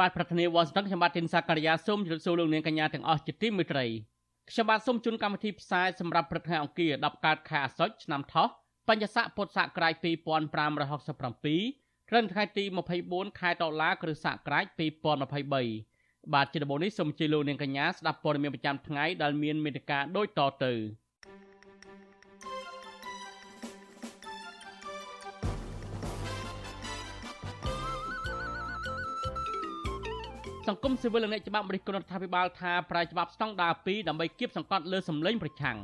បាទប្រធានាវ៉ាស៊ីនតោនខ្ញុំបាទទីនសាករិយាសូមជម្រាបសួរលោកនាងកញ្ញាទាំងអស់ជាទីមេត្រីខ្ញុំបាទសូមជូនកម្មវិធីផ្សាយសម្រាប់ព្រឹកថ្ងៃអង្គារ10កើតខែអាសត់ឆ្នាំថោះបញ្ញស័កពុទ្ធសករាជ2567ត្រឹមថ្ងៃទី24ខែតុលាគ្រិស្តសករាជ2023បាទជាដំបូងនេះសូមជម្រាបលោកនាងកញ្ញាស្ដាប់ព័ត៌មានប្រចាំថ្ងៃដែលមានមេត្តាដូចតទៅ សង្គមស៊ីវិលនិងអ្នកច្បាប់រិះគន់រដ្ឋាភិបាលថាប្រាយច្បាប់ស្តង់ដារ2ដើម្បីគៀបសង្កត់លើសម្លេងប្រឆាំង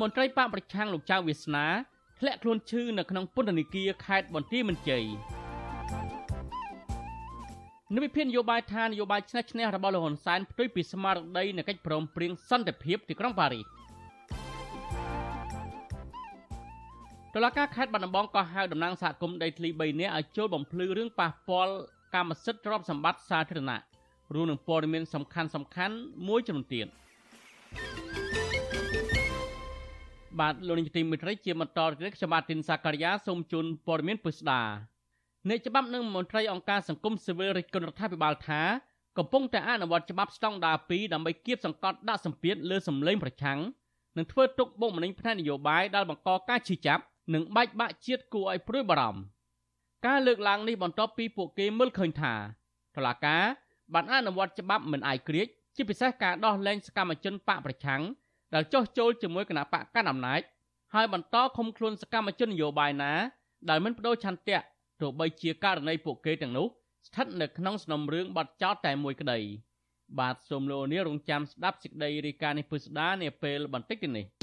មន្ត្រីបកប្រឆាំងលោកចៅវាសនាធ្លាក់ខ្លួនឈឺនៅក្នុងពន្ធនាគារខេត្តបន្ទាយមានជ័យនិវិភាននយោបាយថានយោបាយឆ្នះឆ្នះរបស់លោកហ៊ុនសែនផ្ទុយពីស្មារតីនៃកិច្ចព្រមព្រៀងសន្តិភាពទីក្រុងប៉ារីស តុលាការខេត្តបាត់ដំបងក៏ហៅតំណាងសហគមន៍ដីធ្លី3នាក់ឲ្យចូលបំភ្លឺរឿងប៉ះពាល់កម្មសិទ្ធិទ្រព្យសម្បត្តិសាធារណៈរួមនឹងព័ត៌មានសំខាន់សំខាន់មួយចំនួនទៀតបាទលោកនាយកទីមេត្រីជាបន្តទៅខ្ញុំបាទទីនសាករិយាសូមជូនព័ត៌មានពិស្ដាអ្នកច្បាប់និងមន្ត្រីអង្គការសង្គមស៊ីវិលរិទ្ធគុណរដ្ឋាភិបាលថាកំពុងតែអនុវត្តច្បាប់ស្តង់ដារ2ដើម្បីគៀបសង្កត់ដាក់សម្ពាធលើសម្លេងប្រឆាំងនិងធ្វើទុកបុកម្នេញផ្នែកនយោបាយដែលបង្កការឈឺចាប់ និងបែកបាក់ជាតិគួរឲ្យព្រួយបារម្ភការលើកឡើងនេះបន្ទាប់ពីពួកគេមើលឃើញថាតឡាការបានអនុវត្តច្បាប់មិនអាយក្រិចជាពិសេសការដោះលែងសកម្មជនបកប្រឆាំងដែលចោះចូលជាមួយគណៈបកកណ្ដាលអំណាចហើយបន្តឃុំខ្លួនសកម្មជននយោបាយណាដែលមិនបដូរឆន្ទៈទោះបីជាករណីពួកគេទាំងនោះស្ថិតនៅក្នុងសំណុំរឿងបាត់ចោតតែមួយក្តីបាទសូមលោកនាងរងចាំស្ដាប់សេចក្តីរាយការណ៍នេះពិស្ដានាពេលបន្តិចទៀតនេះ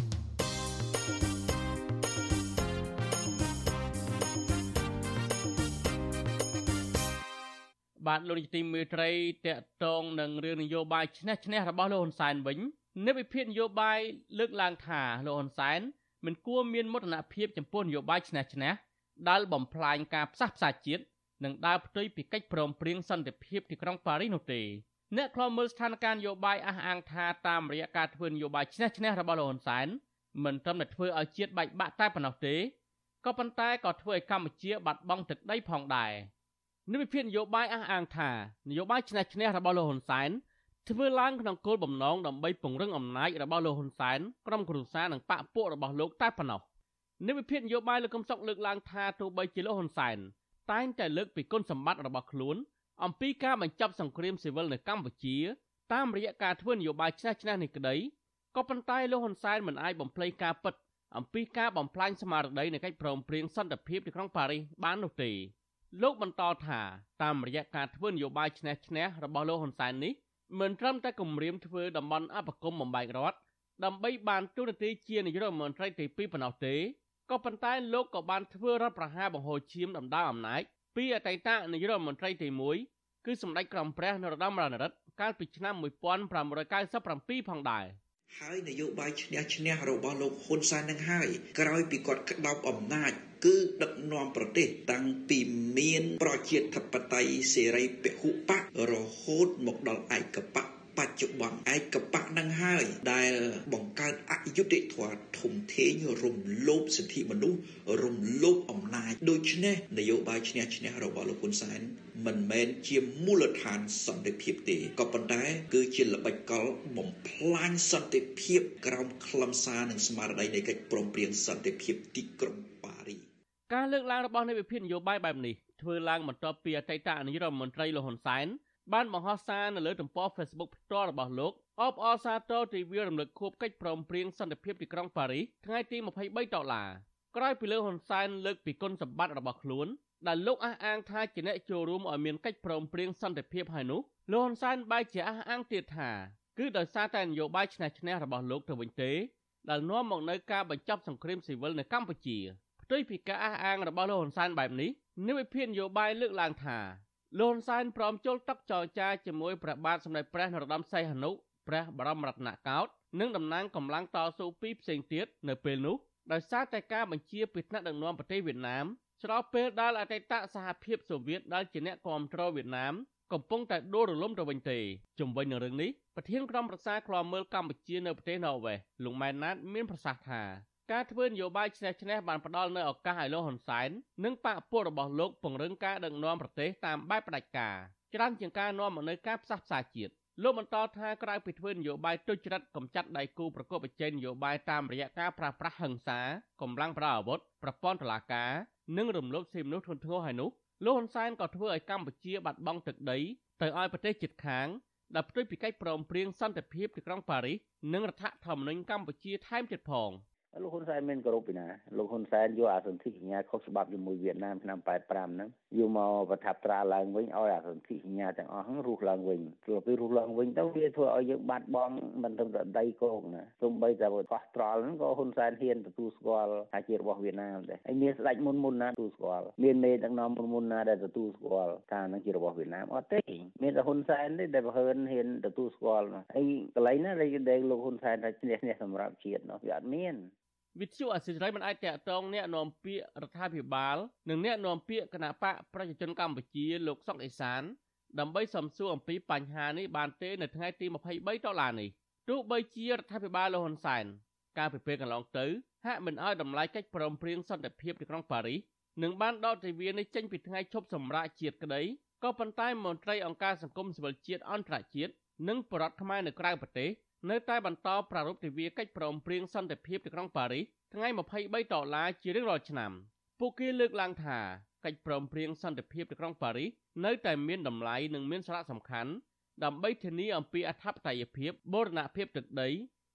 បាទលោកនាយកទីមេត្រីតកតងនឹងរឿងនយោបាយឈ្នះឈ្នះរបស់លោកហ៊ុនសែនវិញនិវិភាននយោបាយលើកឡើងថាលោកហ៊ុនសែនមិនគួរមានមោទនភាពចំពោះនយោបាយឈ្នះឈ្នះដែលបំផ្លាញការផ្សះផ្សាជាតិនិងដើរផ្ទុយពីកិច្ចព្រមព្រៀងសន្តិភាពទីក្រុងប៉ារីសនោះទេអ្នកខ្លោមើលស្ថានភាពនយោបាយអះអាងថាតាមរយៈការធ្វើនយោបាយឈ្នះឈ្នះរបស់លោកហ៊ុនសែនមិនត្រឹមតែធ្វើឲ្យជាតិបែកបាក់តែប៉ុណ្ណោះទេក៏ប៉ុន្តែក៏ធ្វើឲ្យកម្ពុជាបាត់បង់ទឹកដីផងដែរ និវិភាននយោបាយអះអាងថានយោបាយឈ្នះឈ្នះរបស់លោកហ៊ុនសែនធ្វើឡើងក្នុងគោលបំណងដើម្បីពង្រឹងអំណាចរបស់លោកហ៊ុនសែនក្រុមគ្រួសារនិងបកពួករបស់លោកតែប៉ុណ្ណោះនិវិភាននយោបាយលោកកំសុកលើកឡើងថាទោះបីជាលោកហ៊ុនសែនតែងតែលើកពីគុណសម្បត្តិរបស់ខ្លួនអំពីការបញ្ចប់សង្គ្រាមស៊ីវិលនៅកម្ពុជាតាមរយៈការធ្វើនយោបាយឆ្នះឆ្នះនេះក្តីក៏ប៉ុន្តែលោកហ៊ុនសែនមិនអាចបំភ្លេចការពិតអំពីការបំផ្លាញស្មារតីនៃកិច្ចព្រមព្រៀងសន្តិភាពទីក្រុងប៉ារីសបាននោះទេ លោកបន្តថាតាមរយៈការធ្វើនយោបាយឆ្នះឆ្នះរបស់លោកហ៊ុនសែននេះមិនត្រឹមតែគម្រាមធ្វើតំបន់អបគមបំបែករដ្ឋដើម្បីបានទូនាទីជានាយករដ្ឋមន្ត្រីទី2ប៉ុណ្ណោះទេក៏ប៉ុន្តែលោកក៏បានធ្វើរដ្ឋប្រហារបង្ហូរឈាមដណ្ដើមអំណាចពីអតីតនាយករដ្ឋមន្ត្រីទី1គឺសម្ដេចក្រមព្រះនរោត្តមរណរដ្ឋកាលពីឆ្នាំ1597ផងដែរ ហើយនយោបាយឈ្នះឈ្នះរបស់លោកហ៊ុនសែននឹងហើយក្រោយពីគាត់ក្តោបអំណាចគឺដឹកនាំប្រទេសតាំងពីមានប្រជាធិបតេយ្យសេរីពហុបករហូតមកដល់ឯកបក បច្ចុប្បន្នឯកបកនឹងហើយដែលបង្កើតអយុត្តិធម៌ធំធេងរំលោភសិទ្ធិមនុស្សរំលោភអំណាចដូច្នេះនយោបាយឈ្នះឈ្នះរបស់លោកហ៊ុនសែនមិនមែនជាមូលដ្ឋានសន្តិភាពទេក៏ប៉ុន្តែគឺជាល្បិចកលបំផ្លាញសន្តិភាពក្រោមខ្លឹមសារនិងស្មារតីនៃកិច្ចព្រមព្រៀងសន្តិភាពទីក្រុងប៉ារីសការលើកឡើងរបស់នៃវិភាគនយោបាយបែបនេះធ្វើឡើងបន្ទាប់ពីអតីតនាយករដ្ឋមន្ត្រីលោកហ៊ុនសែន បានបង្ហោះសារនៅលើទំព័រ Facebook ផ្ទាល់របស់លោកអបអរសាទរទិវារំលឹកខួបកិច្ចព្រមព្រៀងសន្តិភាពទីក្រុងប៉ារីសថ្ងៃទី23ដុល្លារក្រោយពីលោកហ៊ុនសែនលើកពីគុណសម្បត្តិរបស់ខ្លួនដែលលោកអះអាងថាជាអ្នកចូលរួមឲ្យមានកិច្ចព្រមព្រៀងសន្តិភាពហើយនោះលោកហ៊ុនសែនបែរជាអះអាងទៀតថាគឺដោយសារតែនយោបាយឆ្នះឆ្នះរបស់លោកទៅវិញទេដែលនាំមកនៅការបញ្ចប់សង្គ្រាមស៊ីវិលនៅកម្ពុជាផ្ទុយពីការអះអាងរបស់លោកហ៊ុនសែនបែបនេះនិវិភាននយោបាយលើកឡើងថា លោកហ៊ុនសែនព្រមចូលតុចរចាជាមួយព្រះបាទសម្ដេចព្រះនរោត្តមសីហនុព្រះបរមរតនកោដ្ឋនិងតំណាងកម្លាំងតស៊ូពីរផ្សេងទៀតនៅពេលនោះដោយសារតែការបញ្ជាពីថ្នាក់ដឹកនាំប្រទេសវៀតណាមស្របពេលដែលអតីតសហភាពសូវៀតដែលជាអ្នកគ្រប់គ្រងវៀតណាមកំពុងតែដួលរលំទៅវិញទេជំវិញនឹងរឿងនេះប្រធានក្រុមប្រឹក្សាឃ្លាំមើលកម្ពុជានៅប្រទេសណ័រវេសលោកម៉ែនណាតមានប្រសាសន៍ថា ការធ្វើនយោបាយឆ្នះឆ្នះបានផ្ដល់នូវឱកាសឲ្យលោកហ៊ុនសែននិងបកពួករបស់លោកពង្រឹងការដឹកនាំប្រទេសតាមបែបផ្ដាច់ការច្រើនជាងការនាំមកនូវការផ្សះផ្សាជាតិលោកបន្តថាក្រៅពីធ្វើនយោបាយទុច្ចរិតកំចាត់ដៃគូប្រកបប្រជែងនយោបាយតាមរយៈការប្រាស្រ័យហិង្សាកម្លាំងប្រដាប់អាវុធប្រព័ន្ធតុលាការនិងរំលោភសិទ្ធិមនុស្សធ្ងន់ធ្ងរហើយនោះលោកហ៊ុនសែនក៏ធ្វើឲ្យកម្ពុជាបាត់បង់ទឹកដីទៅឲ្យប្រទេសជិតខាងដែលផ្ទុយពីកិច្ចព្រមព្រៀងសន្តិភាពទីក្រុងប៉ារីសនិងរដ្ឋធម្មនុញ្ញកម្ពុជាថែមទៀតផង។ លោកហ៊ុនសែនមានគោរពពីណាលោកហ៊ុនសែនយកអាសន្ធិសញ្ញាខុសច្បាប់ជាមួយវៀតណាមឆ្នាំ85ហ្នឹងយកមកប្រថាប់ត្រាឡើងវិញឲ្យអាសន្ធិសញ្ញាទាំងអស់ហ្នឹងរស់ឡើងវិញព្រោះពេលរស់ឡើងវិញទៅវាធ្វើឲ្យយើងបាត់បង់មិនត្រឹមតែដីគោកណាសូម្បីតែកោះត្រល់ហ្នឹងក៏ហ៊ុនសែនហ៊ានទទួលស្គាល់ថាជារបស់វៀតណាមដែរហើយមានស្ដេចមុនមុនណាទទួលស្គាល់មានមេដឹកនាំមុនមុនណាដែលទទួលស្គាល់ថាហ្នឹងជារបស់វៀតណាមអត់ទេមានតែហ៊ុនសែនទេដែលហ៊ានហ៊ានទទួលស្គាល់ហើយកន្លែងណាដែលលោកហ៊ុនសែនថាឈ្នះឈ្នះសម្រាប់ជាតិនោះវាអត់មាន វិទ្យុអសិរ័យមិនអាចតាក់ទងអ្នកនាំពាក្យរដ្ឋាភិបាល និងអ្នកនាំពាក្យគណៈបកប្រជាជនកម្ពុជាលោកសុកអេសានដើម្បីសំសួរអំពីបញ្ហានេះបានទេនៅថ្ងៃទី23ដុល្លារនេះទោះបីជារដ្ឋាភិបាលលោកហ៊ុនសែនកាលពីពេលកន្លងទៅហាក់មិនអោយតម្លៃកិច្ចព្រមព្រៀងសន្តិភាពទីក្រុងប៉ារីសនិងបានដកទិវានេះចេញពីថ្ងៃឈប់សម្រាកជាតិក្តីក៏ប៉ុន្តែមន្ត្រីអង្គការសង្គមស៊ីវិលជាតិអន្តរជាតិនិងបរដ្ឋខ្មែរនៅក្រៅប្រទេស នៅតែបន្តប្រារព្ធទិវាកិច្ចព្រមព្រៀងសន្តិភាពទីក្រុងប៉ារីសថ្ងៃ23ដុល្លារជារៀងរាល់ឆ្នាំពួកគេលើកឡើងថាកិច្ចព្រមព្រៀងសន្តិភាពទីក្រុងប៉ារីសនៅតែមានតម្លៃនិងមានសារៈសំខាន់ដើម្បីធានាអំពីអធិបតេយ្យភាពបូរណភាពទឹកដី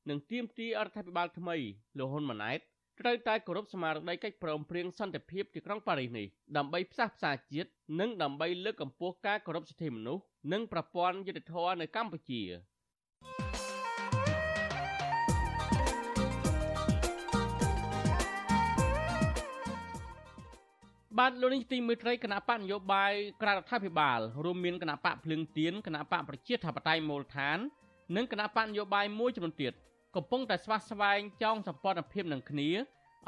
និងទាមទាររដ្ឋាភិបាលថ្មីលោកហ៊ុនម៉ាណែតត្រូវតែគោរពស្មារតីកិច្ចព្រមព្រៀងសន្តិភាពទីក្រុងប៉ារីសនេះដើម្បីផ្សះផ្សាជាតិនិងដើម្បីលើកកម្ពស់ការគោរពសិទ្ធិមនុស្សនិងប្រព័ន្ធយុត្តិធម៌នៅកម្ពុជា។ បាទលោកនេះទីមួយត្រីគណៈបកនយោបាយក្រៅរដ្ឋាភិបាលរួមមានគណៈបកភ្លឹងទៀនគណៈបកប្រជាធិបតេយ្យមូលដ្ឋាននិងគណៈបកនយោបាយមួយចំនួនទៀតកំពុងតែស្វាស្វែងចងសម្ព័ន្ធភាពនឹងគ្នា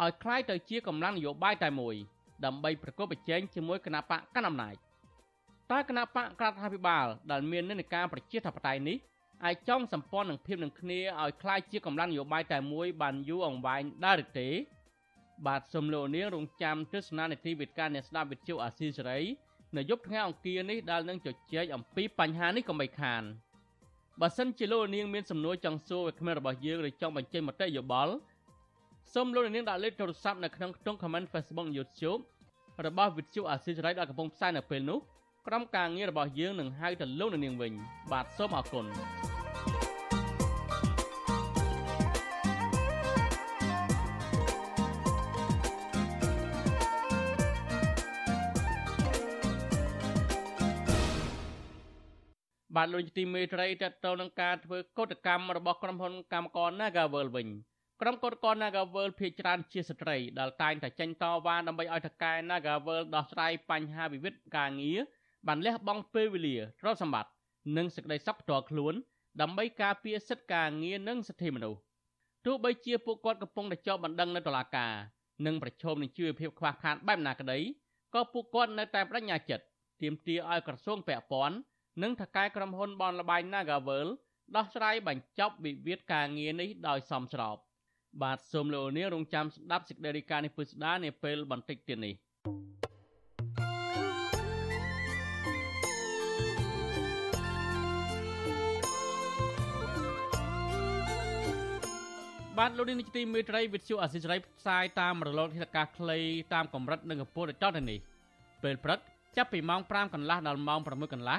ឲ្យคล้ายទៅជាកម្លាំងនយោបាយតែមួយដើម្បីប្រកបប្រជែងជាមួយគណៈបកកណ្ដាលអំណាចតើគណៈបកក្រៅរដ្ឋាភិបាលដែលមាននិន្នាការប្រជាធិបតេយ្យនេះអាចចងសម្ព័ន្ធនឹងភាពនឹងគ្នាឲ្យคล้ายជាកម្លាំងនយោបាយតែមួយបានយូរអង្វែងដែរឬទេ បាទសូមលោកនាងរងចាំទស្សនានីតិវិទ្យាអ្នកស្ដាប់វិទ្យុអាស៊ីសេរីនៅយប់ថ្ងៃអង្គារនេះដែលនឹងជជែកអំពីបញ្ហានេះកុំបីខានបើសិនជាលោកនាងមានសំណួរចង់សួរវិក្កាមរបស់យើងឬចង់បញ្ចេញមតិយោបល់សូមលោកនាងដាក់លេខទូរស័ព្ទនៅក្នុងខ្ទង់ comment Facebook YouTube របស់វិទ្យុអាស៊ីសេរីដែលកំពុងផ្សាយនៅពេលនេះក្រុមការងាររបស់យើងនឹងហៅទៅលោកនាងវិញបាទសូមអរគុណ បាទលោកទីមេត្រីតទៅនឹងការធ្វើកោតកម្មរបស់ក្រុមហ៊ុនកម្មករ Nagavel វិញក្រុមកោតក្រ Nagavel ភ ieck ច្រើនជាស្ត្រីដែលតែងតែចេញតវ៉ាដើម្បីឲ្យថកែ Nagavel ដោះស្រាយបញ្ហាវិវាទការងារបានលះបង់ពេលវេលាទ្រព្យសម្បត្តិនិងសេចក្តីសុខផ្ទាល់ខ្លួន ដើម្បីការពារសិទ្ធិការងារនិងសិទ្ធិមនុស្សទោះបីជាពួកគាត់កំពុងតែជាប់បណ្ដឹងនៅតុលាការនិងប្រឈមនឹងជីវភាពខ្វះខាតបែបណាក្តីក៏ពួកគាត់នៅតែបដិញ្ញាចិត្តទាមទារឲ្យក្រសួងពាក់ព័ន្ធ និងថកែក្រុមហ៊ុនបនលបែង Nagavel ដោះស្រាយបញ្ចប់វិវាទការងារនេះដោយសមស្របបាទសូមលោកនាងរងចាំស្ដាប់សេចក្តីរាយការណ៍នេះពិស្ដានាពេលបន្តិចទៀតនេះបាទលោកនាងទីមេត្រីវិទ្យុអសិរ័យផ្សាយតាមរលកធាតុអាកាសខ្លីតាមកម្រិតនិងកម្ពស់ដូចតទៅនេះពេលព្រឹកចាប់ពីម៉ោង5កន្លះដល់ម៉ោង6កន្លះ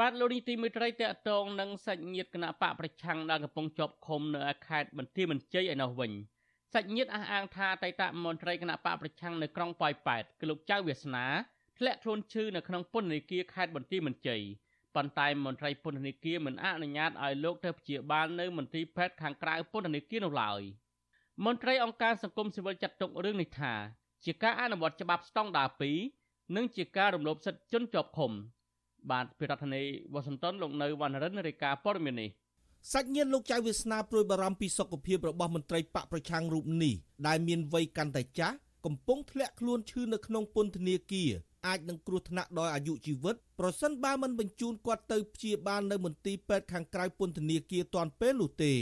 បាទលោកនីតិមិត្តរីតកតងនឹងសាច់ញាតិគណៈបកប្រឆាំងដែលកំពុងជាប់ឃុំនៅខេត្តបន្ទាយមានជ័យឯនោះវិញសាច់ញាតិអះអាងថាតៃតមន្ត្រីគណៈបកប្រឆាំងនៅក្រុងប៉ោយប៉ែតគឺលោកចៅវាសនាធ្លាក់ខ្លួនឈឺនៅក្នុងពន្ធនាគារខេត្តបន្ទាយមានជ័យប៉ុន្តែមន្ត្រីពន្ធនាគារមិនអនុញ្ញាតឲ្យលោកទៅព្យាបាលនៅមន្ទីរពេទ្យខាងក្រៅពន្ធនាគារនោះឡើយមន្ត្រីអង្គការសង្គមស៊ីវិលចាត់ទុករឿងនេះថា ជាការអនុវត្តច្បាប់ស្តង់ដារ2និងជាការរំលោភសិទ្ធិជនជាប់ឃុំ បាទពីរដ្ឋធានីវ៉ាស៊ីនតោនលោកនៅវណ្ណរិនរាយការណ៍ព័ត៌មាននេះសាច់ញាតិលោកចៅវាសនាព្រួយបារម្ភពីសុខភាពរបស់មន្ត្រីបកប្រឆាំងរូបនេះដែលមានវ័យកាន់តែចាស់កំពុងធ្លាក់ខ្លួនឈឺនៅក្នុងពន្ធនាគារអាចនឹងគ្រោះថ្នាក់ដល់អាយុជីវិតប្រសិនបើមិនបញ្ជូនគាត់ទៅព្យាបាលនៅមន្ទីរពេទ្យខាងក្រៅពន្ធនាគារទាន់ពេលនោះទេ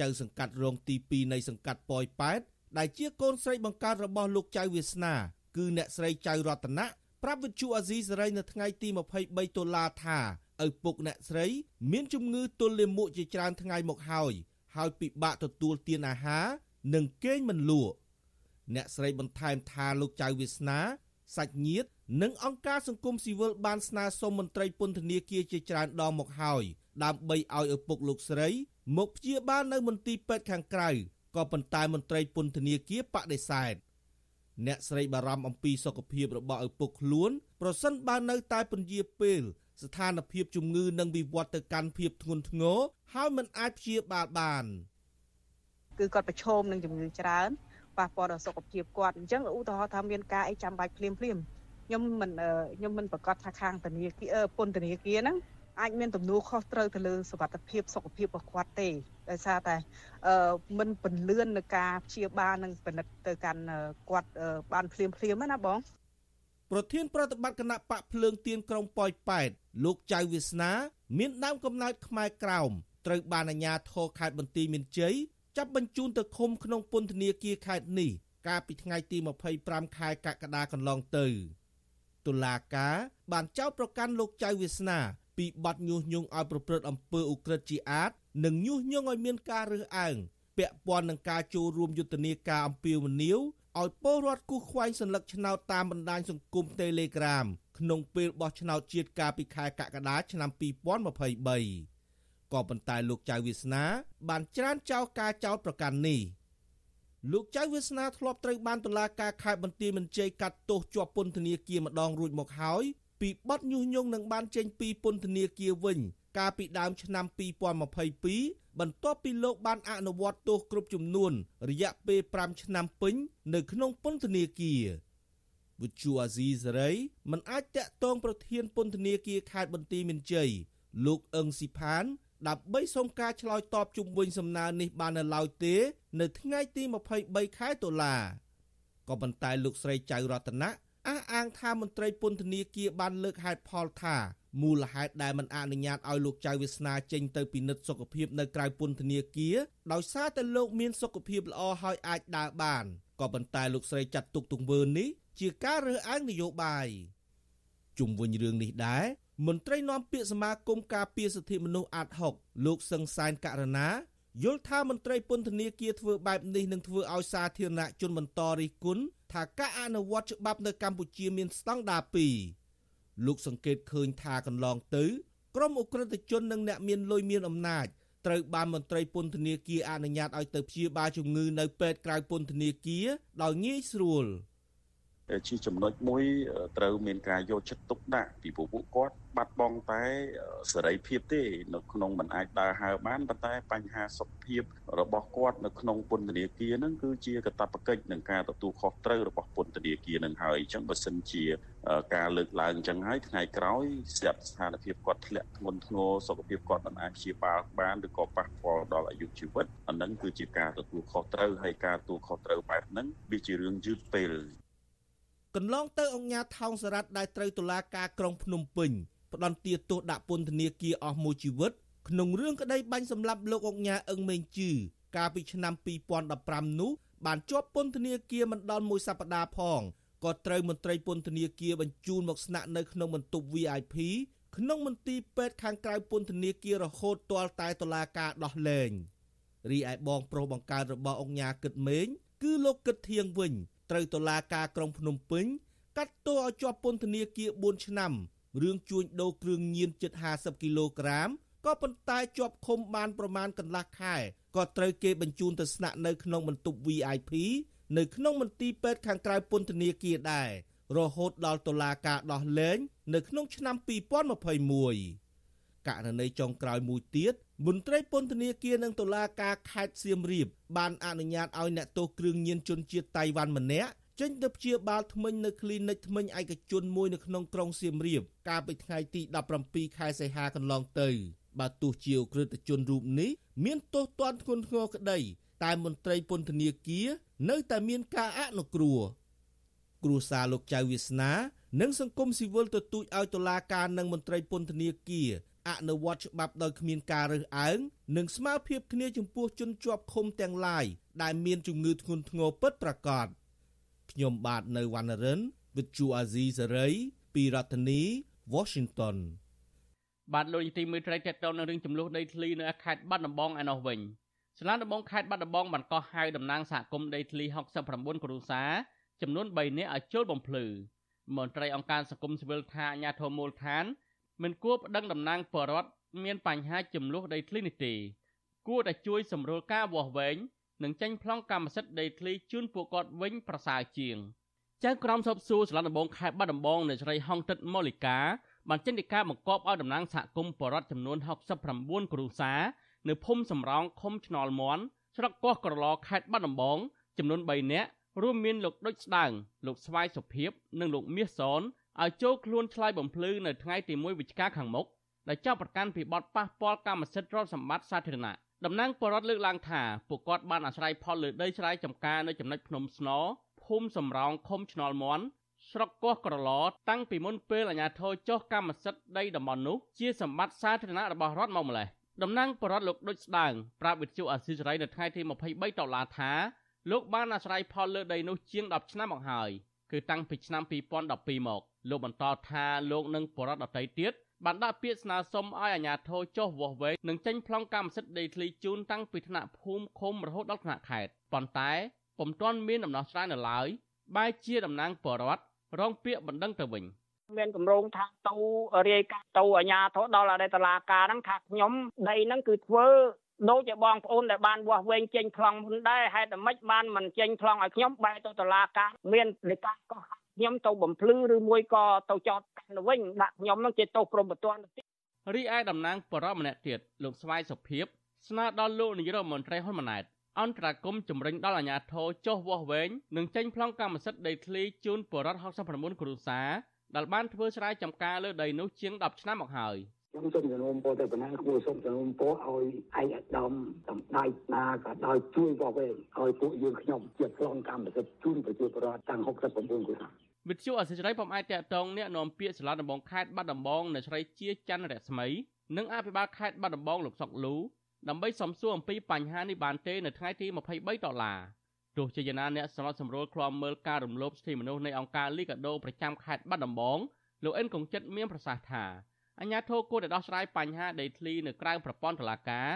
ចៅសង្កាត់រងទី2នៃសង្កាត់ប៉ោយប៉ែតដែលជាកូនស្រីបង្កើតរបស់លោកចៅវាសនា គឺអ្នកស្រីចៅរតនៈ ប្រាប់វិទ្យុអាស៊ីសេរីនៅថ្ងៃទី23តុលាថាឪពុកអ្នកស្រី មានជំងឺទល់លាមកជាច្រើនថ្ងៃមកហើយហើយពិបាកទទួលទានអាហារនិងគេងមិនលក់អ្នកស្រីបន្ថែមថាលោកចៅវាសនាសាច់ញាតិនិងអង្គការសង្គមស៊ីវិលបានស្នើសុំមន្ត្រីពន្ធនាគារជាច្រើនដងមកហើយដើម្បីឲ្យឪពុកលោកស្រី មកព្យាបាលនៅមន្ទីរពេទ្យខាងក្រៅក៏ប៉ុន្តែមន្ត្រីពន្ធនាគារបដិសេធ អ្នកស្រីបារម្ភអំពីសុខភាពរបស់ឪពុកខ្លួនប្រសិនបើនៅតែពន្យាពេលស្ថានភាពជំងឺនឹងវិវត្តទៅកាន់ភាពធ្ងន់ធ្ងរហើយមិនអាចព្យាបាលបានគឺគាត់ប្រឈមនឹងជំងឺច្រើនប៉ះពាល់ដល់សុខភាពគាត់អញ្ចឹងឧទាហរណ៍ថាមានការអីចាំបាច់ភ្លាមភ្លាមខ្ញុំមិនខ្ញុំមិនប្រកាសថាខាងធនាគារពន្ធនាគារហ្នឹង អាចមានទំនួលខុសត្រូវទៅលើសុខភាពសុខភាពរបស់គាត់ទេដោយសារតែមិនពន្លឿននឹងការព្យាបាលនិងពិនិត្យទៅកាន់គាត់បានភ្លាមភ្លាមណាបងប្រធានប្រតិបត្តិគណៈបកភ្លើងទៀនក្រុងប៉ោយប៉ែតលោកចៅវាសនា មានដើមកំណើតខ្មែរក្រោមត្រូវបានអាជ្ញាធរខេត្តបន្ទាយមានជ័យចាប់បញ្ជូនទៅឃុំក្នុងពន្ធនាគារខេត្តនេះកាលពីថ្ងៃទី25ខែកក្កដាកន្លងទៅតុលាការបានចោទប្រកាន់លោកចៅវាសនា ពីបទញុះញង់ឲ្យប្រព្រឹត្តអំពើឧក្រិដ្ឋជាអាតនិងញុះញង់ឲ្យមានការរើសអើងពាក់ព័ន្ធនឹងការចូលរួមយុទ្ធនាការអំពាវនាវឲ្យពលរដ្ឋគូសខ្វែងសញ្ញាឆ្នោតតាមបណ្ដាញសង្គម Telegram ក្នុងពេលបោះឆ្នោតជាតិកាលពីខែកក្កដាឆ្នាំ2023ក៏ប៉ុន្តែលោកចៅវាសនា បានច្រានចោលការចោទប្រកាន់នេះលោកចៅវាសនាធ្លាប់ត្រូវបានតុលាការខេត្តបន្ទាយមានជ័យកាត់ទោសជាប់ពន្ធនាគារម្ដងរួចមកហើយ ពីបទញុះញង់នឹងបានចេញពីពន្ធនាគារវិញ កាលពីដើមឆ្នាំ2022បន្ទាប់ពីលោកបានអនុវត្តទោសគ្រប់ចំនួន រយៈពេល5ឆ្នាំពេញ នៅក្នុងពន្ធនាគារវិទ្យុអាស៊ីសេរីមិនអាចតាក់ទងប្រធានពន្ធនាគារខេត្តបន្ទាយមានជ័យលោកអឹងស៊ីផានដើម្បីសុំការឆ្លើយតបជុំវិញសំណើនេះបាននៅឡើយទេ នៅថ្ងៃទី23ខែតុលាក៏ប៉ុន្តែលោកស្រីចៅរតនៈ អះអាងថាមន្ត្រីពន្ធនាគារបានលើកហេតុផលថាមូលហេតុដែលមិនអនុញ្ញាតឲ្យលោកចៅវាសនាចេញទៅពិនិត្យសុខភាពនៅក្រៅពន្ធនាគារដោយសារតែលោកមានសុខភាពល្អហើយអាចដើរបានក៏ប៉ុន្តែលោកស្រីចាត់ទុកទង្វើនេះជាការរើសអើងនយោបាយជុំវិញរឿងនេះដែរមន្ត្រីនាំពាក្យសមាគមការពារសិទ្ធិមនុស្សអាត់ហុកលោកសឹងសានករណា យល់ថាមន្ត្រីពន្ធនាគារធ្វើបែបនេះនឹងធ្វើឲ្យសាធារណជនបន្តរិះគន់ថាការអនុវត្តច្បាប់នៅកម្ពុជាមានស្តង់ដារ2លោកសង្កេតឃើញថាកន្លងទៅក្រមអ ுக ្រិតជននិងអ្នកមានលុយមានអំណាចត្រូវបានមន្ត្រីពន្ធនាគារអនុញ្ញាតឲ្យទៅព្យាបាលជំងឺនៅពេទ្យក្រៅពន្ធនាគារដោយងាយស្រួល។ ជាចំណុចមួយត្រូវមានការយកចិត្តទុកដាក់ពីពួកគាត់បាត់បង់តែសេរីភាពទេ នៅក្នុងមិនអាចដើរហើរបានប៉ុន្តែបញ្ហាសុខភាពរបស់គាត់នៅក្នុងពន្ធនាគារហ្នឹងគឺជាកាតព្វកិច្ចនឹងការទទួលខុសត្រូវរបស់ពន្ធនាគារនឹងហើយអញ្ចឹងបើសិនជាការលើកឡើងអញ្ចឹងហើយថ្ងៃក្រោយស្រាប់ស្ថានភាពគាត់ធ្លាក់ធ្ងន់ធ្ងរសុខភាពគាត់មិនអាចព្យាបាលបានឬក៏ប៉ះពាល់ដល់អាយុជីវិតអានឹងគឺជាការទទួលខុសត្រូវហើយការទទួលខុសត្រូវបែបហ្នឹងវាជារឿងយឺតពេល កន្លងទៅអង្គការថោងសារ៉ាត់ដែលត្រូវតុលាការក្រុងភ្នំពេញផ្ដន្ទាទោសដាក់ពន្ធនាគារអស់មួយជីវិតក្នុងរឿងក្តីបាញ់សម្លាប់លោកអង្គការអឹងមេងជឺកាលពីឆ្នាំ2015នោះបានជាប់ពន្ធនាគារមិនដល់មួយសប្តាហ៍ផងក៏ត្រូវមន្ត្រីពន្ធនាគារបញ្ជូនមកស្នាក់នៅក្នុងបន្ទប់ VIP ក្នុងមន្ទីរពេទ្យខាងក្រៅពន្ធនាគាររហូតទាល់តែតុលាការដោះលែងរីឯបងប្រុសបង្កើតរបស់អង្គការគិតមេងគឺលោកគិតធៀងវិញ ត្រូវតុលាការក្រុងភ្នំពេញកាត់ទោសឲ្យជាប់ពន្ធនាគារ4ឆ្នាំរឿងជួញដូរគ្រឿងញៀនជិត50គីឡូក្រាមក៏ប៉ុន្តែជាប់ឃុំបានប្រមាណកន្លះខែក៏ត្រូវគេបញ្ជូនទៅស្នាក់នៅក្នុងបន្ទប់ VIP នៅក្នុងមន្ទីរពេទ្យខាងក្រៅពន្ធនាគារដែររហូតដល់តុលាការដោះលែងនៅក្នុងឆ្នាំ2021ករណីចុងក្រោយមួយទៀត មន្ត្រីពន្ធនាគារនិងតុលាការខេត្តសៀមរាបបានអនុញ្ញាតឲ្យអ្នកទោសគ្រឿងញៀនជនជាតិតៃវ៉ាន់ម្នាក់ចេញទៅព្យាបាលធ្មេញនៅគ្លីនិកធ្មេញឯកជនមួយនៅក្នុងក្រុងសៀមរាបកាលពីថ្ងៃទី17ខែសីហាកន្លងទៅបើទោះជាក្រិតជនរូបនេះមានទោសទណ្ឌធ្ងន់ធ្ងរក្តីតែមន្ត្រីពន្ធនាគារនៅតែមានការអនុគ្រោះគ្រួសារលោកចៅវាសនា និងសង្គមស៊ីវិលទទូចឲ្យតុលាការនិងមន្ត្រីពន្ធនាគារ អនុវត្តច្បាប់ដោយគ្មានការរើសអើងនិងស្មើភាពគ្នាចំពោះជនជាប់ឃុំទាំងឡាយដែលមានជំងឺធ្ងន់ធ្ងរពិតប្រាកដខ្ញុំបាទនៅវណ្ណរិន With Chu Azizi Saray ពីរដ្ឋធានី Washington បាទលោកនាទីមេត្រីតេតតនៅរឿងចំនួនដីធ្លីនៅខេត្តបាត់ដំបងឯណោះវិញសាលាដំបងខេត្តបាត់ដំបងបានកោះហៅតំណាងសហគមន៍ដីធ្លី69គ្រួសារចំនួន3នាក់ឲ្យចូលបំភ្លឺមន្ត្រីអង្គការសង្គមស៊ីវិលថាអាញាធមូលដ្ឋាន មិនគួរប្តឹងតំណាងបរដ្ឋមានបញ្ហាចំនួនដីធ្លីនេះទេគួរតែជួយសម្រួលការវាស់វែងនិងចេញប្លង់កម្មសិទ្ធិដីធ្លីជូនពួកគាត់វិញប្រសើរជាងចៅក្រមសពសួរសាលាដំបងខេត្តបាត់ដំបងនៅស្រីហុងទឹកម៉ូលីកាបានចេញដីកាបង្គាប់ឲ្យតំណាងសហគមន៍បរដ្ឋចំនួន69គ្រួសារនៅភូមិសំរោងឃុំឆ្នល់មន់ស្រុកកោះក្រឡខេត្តបាត់ដំបងចំនួន3នាក់រួមមានលោកដុចស្ដាងលោកស្វាយសុភិបនិងលោកមាសសន ឲ្យចូលខ្លួនឆ្លើយបំភ្លឺនៅថ្ងៃទី1វិច្ឆិកាខាងមុខដែលចាប់ប្រកាន់ពីបទប៉ះពាល់កម្មសិទ្ធិរដ្ឋសម្បត្តិសាធារណៈតំណាងបរដ្ឋលើកឡើងថាពួកគាត់បានអាស្រ័យផលលើដីស្រែចម្ការនៅចំណុចភ្នំស្នភូមិសំរោងឃុំឆ្នល់មន់ស្រុកកោះក្រឡតាំងពីមុនពេលអាជ្ញាធរចុះកម្មសិទ្ធិដីតំបន់នោះជាសម្បត្តិសាធារណៈរបស់រដ្ឋមកម្លេះតំណាងបរដ្ឋលោកដូចស្ដាងប្រាប់វិទ្យុអាស៊ីសេរីនៅថ្ងៃទី23ដុល្លារថាលោកបានអាស្រ័យផលលើដីនោះជាង10ឆ្នាំមកហើយ គឺតាំងពីឆ្នាំ2012មកលោកបន្តថាលោកនិងបរដ្ឋដទៃទៀតបានដាក់ពាក្យស្នើសុំឲ្យអាជ្ញាធរចុះវាស់វែងនិងចេញប្លង់កម្មសិទ្ធិដីធ្លីជូនតាំងពីថ្នាក់ភូមិឃុំរហូតដល់ថ្នាក់ខេត្តប៉ុន្តែពុំទាន់មានដំណោះស្រាយនៅឡើយបែរជាតំណាងបរដ្ឋរងពាក្យបណ្ដឹងទៅវិញមានកម្រងថាទៅរាយការណ៍ទៅអាជ្ញាធរដល់អតីតឡាការហ្នឹងថាខ្ញុំដីហ្នឹងគឺធ្វើ ដូចជាបងប្អូនដែលបានវាស់វែងចេញប្លង់មុនដែរហេតុតែម៉េចបានមិនចេញប្លង់ឲ្យខ្ញុំបែរទៅតុលាការមានលេខាកោះខ្ញុំទៅបំភ្លឺឬមួយក៏ទៅចោតកាន់ទៅវិញដាក់ខ្ញុំនឹងជាទោសព្រមបន្ទាន់ទៀតរីឯតំណាងបរិបម្នាក់ទៀតលោកស្វាយសុភិបស្នើដល់លោកនាយរដ្ឋមន្ត្រីហ៊ុនម៉ាណែតអន្តរាគមជំរិញដល់អាជ្ញាធរចុះវាស់វែងនិងចេញប្លង់កម្មសិទ្ធិដីធ្លីជូនបរិវត្ត69គ្រួសារដែលបានធ្វើស្រែចម្ការលើដីនោះជាង10ឆ្នាំមកហើយ។ ខ្ញុំសូមជំនុំពរទៅបណ្ណាគួរសូមជំនុំពរឲ្យឯកឧត្តមសម្ដេចណាក៏ដោយជួយបោះវែងឲ្យពួកយើងខ្ញុំជាប្លង់កម្មសិទ្ធិជូនប្រជាពលរដ្ឋទាំង69គ្រួសារវិទ្យុអសិរ័យពំអាចតតងអ្នកនាំពាក្យសាលាដំបងខេត្តបាត់ដំបងនៅស្រីជាច័ន្ទរស្មីនិងអភិបាលខេត្តបាត់ដំបងលោកសុកលូដើម្បីសំសួរអំពីបញ្ហានេះបានទេនៅថ្ងៃទី23ដុល្លារទោះជាយ៉ាងណាអ្នកសម្របសម្រួលឃ្លាំមើលការរំលោភសិទ្ធិមនុស្សនៃអង្គការលីកាដូប្រចាំខេត្តបាត់ដំបងលោកអិនកុងចិត្តមានប្រសាសន៍ថា អាជ្ញាធរគួរតែដោះស្រាយបញ្ហាដីធ្លីនៅក្រៅប្រព័ន្ធតុលាការ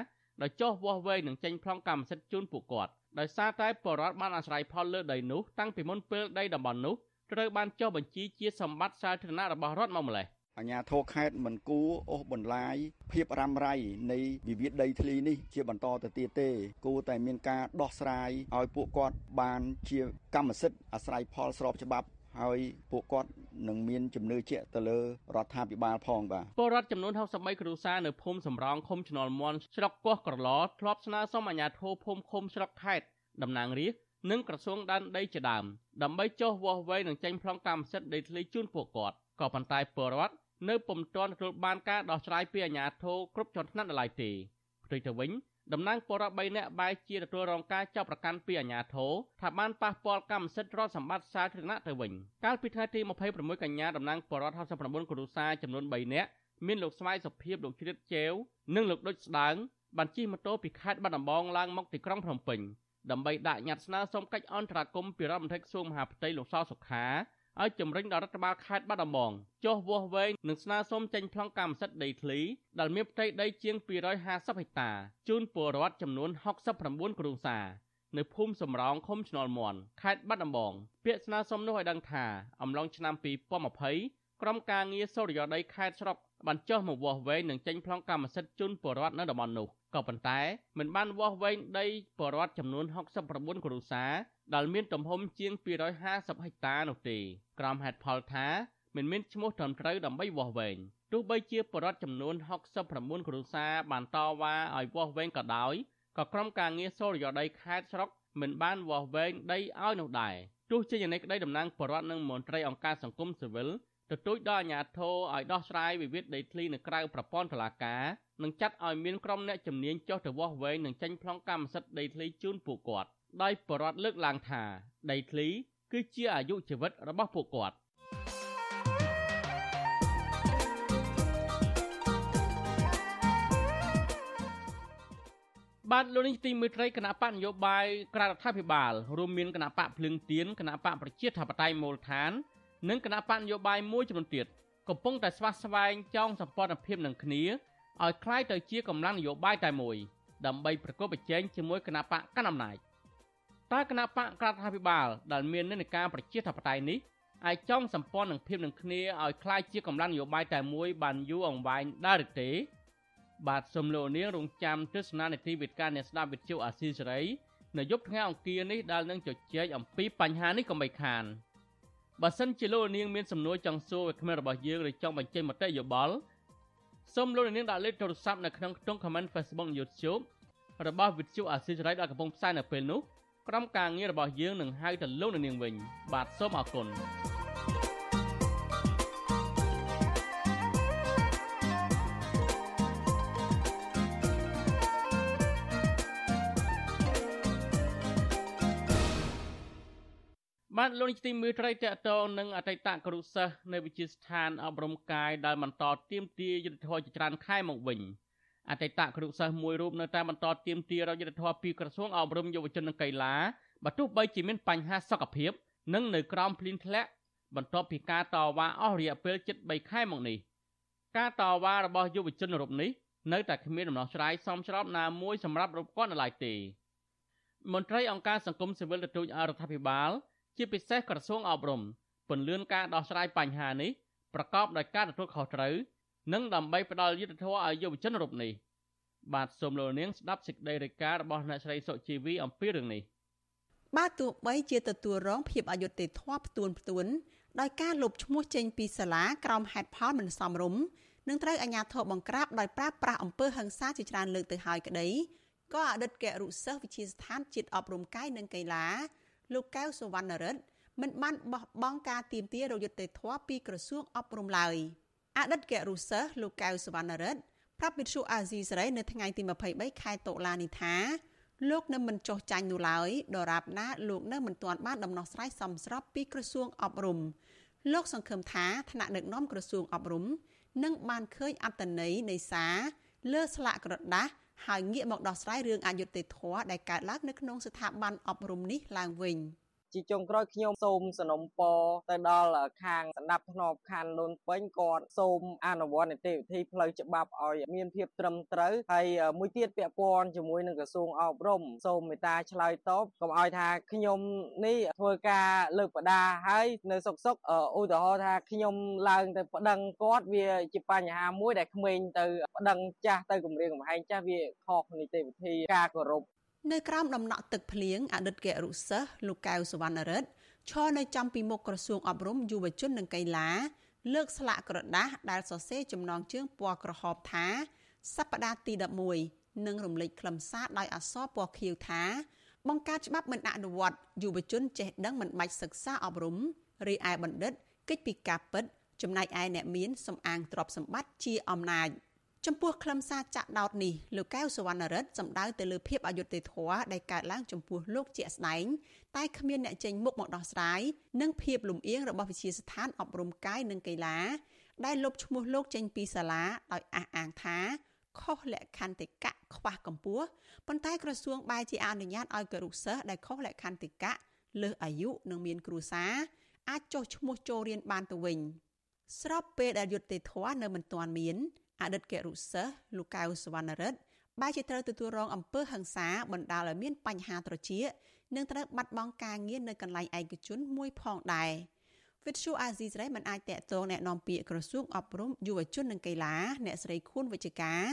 ដោយចោះវាស់វែងនិងចេញប្លង់កម្មសិទ្ធិជូនពួកគាត់ដោយសារតែបរដ្ឋបានអាស្រ័យផលលើដីនោះតាំងពីមុនពេលដីតំបន់នោះត្រូវបានចុះបញ្ជីជាសម្បត្តិសាធារណៈរបស់រដ្ឋមកម្លេះអញ្ញាធរខេត្តមិនគួរអូសបន្លាយភាពរ៉ាំរ៉ៃនៃវិវាទដីធ្លីនេះជាបន្តទៅទៀតទេ គួរតែមានការដោះស្រាយឲ្យពួកគាត់បានជាកម្មសិទ្ធិអាស្រ័យផលស្របច្បាប់ ហើយពួកគាត់នឹងមានជំនឿជាក់ទៅលើរដ្ឋាភិបាលផងបាទពលរដ្ឋចំនួន63គ្រួសារនៅភូមិសំរោងឃុំឆ្នល់មន់ស្រុកកោះក្រឡធ្លាប់ស្នើសុំអាជ្ញាធរភូមិឃុំស្រុកខេត្តតំណាងរាស្ត្រនិងក្រសួងដែនដីជាដើមដើម្បីចុះវាស់វែងនិងចេញប្លង់កម្មសិទ្ធិដីធ្លីជូនពួកគាត់ក៏ប៉ុន្តែពលរដ្ឋនៅពុំទាន់ទទួលបានការដោះស្រាយពីអាជ្ញាធរគ្រប់ជាន់ថ្នាក់នៅឡើយទេផ្ទុយទៅវិញ តំណាងពលរដ្ឋ3នាក់បែរជាទទួលរងការចាប់ប្រកាន់ពីអាជ្ញាធរថាបានប៉ះពាល់កម្មសិទ្ធិរដ្ឋសម្បត្តិសាធារណៈទៅវិញកាលពីថ្ងៃទី26កញ្ញាតំណាងពលរដ្ឋ59គ្រួសារចំនួន3នាក់មានលោកស្វាយសុភីបលោកជ្រៀតជេវនិងលោកដុចស្ដាងបានជិះម៉ូតូពីខេត្តបាត់ដំបងឡើងមកទីក្រុងភ្នំពេញដើម្បីដាក់ញត្តិស្នើសុំកិច្ចអន្តរាគមន៍ពីរដ្ឋមន្ត្រីក្រសួងមហាផ្ទៃលោកសសុខា ឲ្យជំរុញដល់រដ្ឋបាលខេត្តបាត់ដំបងចុះវាស់វែងនិងស្នើសុំចេញប្លង់កម្មសិទ្ធិដីធ្លីដែលមានផ្ទៃដីជាង250ហិកតាជូនពលរដ្ឋចំនួន69គ្រួសារនៅភូមិសំរោងឃុំឆ្នល់មន់ខេត្តបាត់ដំបងពាក្យស្នើសុំនោះឲ្យដឹងថាអំឡុងឆ្នាំ2020ក្រុមការងារសូរិយោដីខេត្តស្រុកបានចុះមកវាស់វែងនិងចេញប្លង់កម្មសិទ្ធិជូនពលរដ្ឋនៅតំបន់នោះ ក៏ប៉ុន្តែមិនបានវាស់វែងដីពលរដ្ឋចំនួន69គ្រួសារដែលមានទំហំជាង250ហិកតានោះទេក្រុមហេតុផលថាមិនមានឈ្មោះត្រឹមត្រូវដើម្បីវាស់វែងទោះបីជាពលរដ្ឋចំនួន69គ្រួសារបានតវ៉ាឲ្យវាស់វែងក៏ដោយក៏ក្រុមការងារសូរិយោដីខេត្តស្រុកមិនបានវាស់វែងដីឲ្យនោះដែរទោះជាយ៉ាងនេះក្តីតំណាងបរដ្ឋនិងមន្ត្រីអង្គការសង្គមស៊ីវិល ទទូចដល់អាជ្ញាធរឲ្យដោះស្រាយវិវាទដីធ្លីនៅក្រៅប្រព័ន្ធតុលាការនិងចាត់ឲ្យមានក្រុមអ្នកជំនាញចុះទៅវាស់វែងនិងចេញប្លង់កម្មសិទ្ធិដីធ្លីជូនពួកគាត់ដោយបរដ្ឋលើកឡើងថាដីធ្លីគឺជាអាយុជីវិតរបស់ពួកគាត់បាទលោកនេះទីមេត្រីគណៈបកនយោបាយក្រៅរដ្ឋាភិបាលរួមមានគណៈបកភ្លឹងទៀនគណៈបកប្រជាធិបតេយ្យមូលដ្ឋាន និងគណៈបកនយោបាយមួយចំនួនទៀតកំពុងតែស្វាស្វែងចងសម្ព័ន្ធភាពនឹងគ្នាឲ្យคล้ายទៅជាកម្លាំងនយោបាយតែមួយដើម្បីប្រកបប្រជែងជាមួយគណៈបកកណ្ដាលអំណាចតើគណៈបកក្រដ្ឋាភិបាលដែលមាននិន្នាការប្រជាធិបតេយ្យនេះអាចចងសម្ព័ន្ធនឹងភាពនឹងគ្នាឲ្យคล้ายជាកម្លាំងនយោបាយតែមួយបានយូរអង្វែងដែរឬទេបាទសូមលោកនាងរងចាំទស្សនានីតិវិទ្យាអ្នកស្ដាប់វិទ្យុអាស៊ីសេរីនៅយប់ថ្ងៃអង្គារនេះដែលនឹងជជែកអំពីបញ្ហានេះកុំបីខាន បើសិនជាលោកនាងមានសំណួរចង់សួរវាគ្មិនរបស់យើងឬចង់បញ្ចេញមតិយោបល់សូមលោកនាងដាក់លេខទូរស័ព្ទនៅក្នុងខ្ទង់ comment Facebook YouTube របស់វិទ្យុអាស៊ីសេរីដែលកំពុងផ្សាយនៅពេលនេះក្រុមការងាររបស់យើងនឹងហៅទៅលោកនាងវិញបាទសូមអរគុណ បាទលោកនាយកទីមេត្រីតកតងនឹងអតីតគ្រូសិស្សនៅវិទ្យាស្ថានអប់រំកាយដែលបន្តទៀមទាយុទ្ធធរជាច្រើនខែមកវិញអតីតគ្រូសិស្សមួយរូបនៅតែបន្តទៀមទារយុទ្ធធរពីក្រសួងអប់រំយុវជននិងកីឡាបើទោះបីជាមានបញ្ហាសុខភាព និងនៅក្រោមភ្លៀងធ្លាក់បន្ទាប់ពីការតវ៉ាអស់រយៈពេលជិត3ខែមកនេះការតវ៉ារបស់យុវជនរូបនេះនៅតែគ្មានដំណោះស្រាយសមស្របណាមួយសម្រាប់រូបគាត់នៅឡើយទេមន្ត្រីអង្គការសង្គមស៊ីវិលទទូចអរដ្ឋាភិបាល ជាពិសេសក្រសួងអប់រំពន្លឿនការដោះស្រាយបញ្ហានេះប្រកបដោយការទទួលខុសត្រូវនិងដើម្បីផ្ដល់យុត្តិធម៌ឲ្យយុវជនរូបនេះបាទសូមលោកនាងស្ដាប់សេចក្តីរាយការណ៍របស់អ្នកស្រីសុជីវីអំពីរឿងនេះបាទទោះបីជាទទួលរងភាពអយុត្តិធម៌ផ្ទួនផ្ទួនដោយការលុបឈ្មោះចេញពីសាលាក្រោមហេតុផលមិនសមរម្យនឹងត្រូវអាជ្ញាធរបង្ក្រាបដោយប្រើប្រាស់អំពើហិង្សាជាច្រើនលើកទៅហើយក្តីក៏អតីតគរុសិស្សវិទ្យាស្ថានជាតិអប់រំកាយនិងកីឡា លោកកៅសវណ្ណរិទ្ធមិនបានបោះបង់ការទៀមទារយុត្តិធម៌ពីក្រសួងអប់រំឡើយអតីតគរុសិស្សលោកកៅសវណ្ណរិទ្ធប្រាប់វិទ្យុអាស៊ីសេរីនៅថ្ងៃទី23ខែតុលានេះថាលោកនៅមិនចោះចាញ់នោះឡើយដរាបណាលោកនៅមិនទាន់បានដំណោះស្រាយសមស្របពីក្រសួងអប់រំលោកសង្ឃឹមថាថ្នាក់ដឹកនាំក្រសួងអប់រំនឹងបានឃើញអត្តន័យនៃសារលើស្លាកក្រដាស់ ហើយងាកមកដោះស្រាយរឿងអយុត្តិធម៌ដែលកើតឡើងនៅក្នុងស្ថាប័នអប់រំនេះឡើងវិញ។ ជាចុងក្រោយខ្ញុំសូមสนុំពរទៅដល់ខាងស្ដាប់ធ្នាប់ខណ្ឌលូនពេញគាត់សូមអនុវត្តនីតិវិធីផ្លូវច្បាប់ឲ្យមានភាពត្រឹមត្រូវហើយមួយទៀតពាក់ព័ន្ធជាមួយនឹងក្រសួងអប់រំសូមមេត្តាឆ្លើយតបកុំឲ្យថាខ្ញុំនេះធ្វើការលើកបដាហើយនៅសុកសុកឧទាហរណ៍ថាខ្ញុំឡើងទៅប្តឹងគាត់វាជាបញ្ហាមួយដែលក្មេងទៅប្តឹងចាស់ទៅគម្រាមកំហែងចាស់វាខុសនីតិវិធីការគោរព នៅក្រោមដំណក់ទឹកភ្លៀងអតីតគរុសិស្សលោកកៅសវណ្ណរិទ្ធឈរនៅចំពីមុខក្រសួងអប់រំយុវជននិងកីឡាលើកស្លាកក្រដាស់ដែលសរសេរចំណងជើងពណ៌ក្រហមថាសប្តាហ៍ទី11និងរំលេចខ្លឹមសារដោយអក្សរពណ៌ខៀវថាបង្កើតច្បាប់មិនអនុវត្តយុវជនចេះដឹងមិនបាច់សិក្សាអប់រំរីឯបណ្ឌិតកិច្ចពីការពិត ចំណែកឯអ្នកមានសំអាងទ្រព្យសម្បត្តិជាអំណាច។ ចំពោះខ្លឹមសារចាក់ដោតនេះលោកកៅសវណ្ណរិទ្ធសម្ដៅទៅលើភាពអយុត្តិធម៌ដែលកើតឡើងចំពោះលោកជាក់ស្ដែងតែគ្មានអ្នកចេញមុខមកដោះស្រាយនិងភាពលំអៀងរបស់វិជាស្ថានអប់រំកាយនិងកីឡាដែលលុបឈ្មោះលោកចេញពីសាលាដោយអះអាងថាខុសលក្ខន្តិកៈខ្វះកម្ពស់ប៉ុន្តែក្រសួងបែរជាអនុញ្ញាតឲ្យគរុសិស្សដែលខុសលក្ខន្តិកៈលើសអាយុនិងមានគ្រួសារអាចចុះឈ្មោះចូលរៀនបានទៅវិញស្របពេលដែលយុត្តិធម៌នៅមិនទាន់មាន អតីតគរុសិស្សលោកកៅសវណ្ណរិទ្ធបែរជាត្រូវទទួលរងអំពើហិង្សាបណ្ដាលឲ្យមានបញ្ហាត្រចៀកនិងត្រូវបាត់បង់ការងារនៅកន្លែងឯកជនមួយផងដែរ វិទ្យុអាស៊ីសេរីមិនអាចតាក់ទងแนะនាំពាក្យក្រសួងអប់រំយុវជននិងកីឡាអ្នកស្រីខួនវិជ្ជការ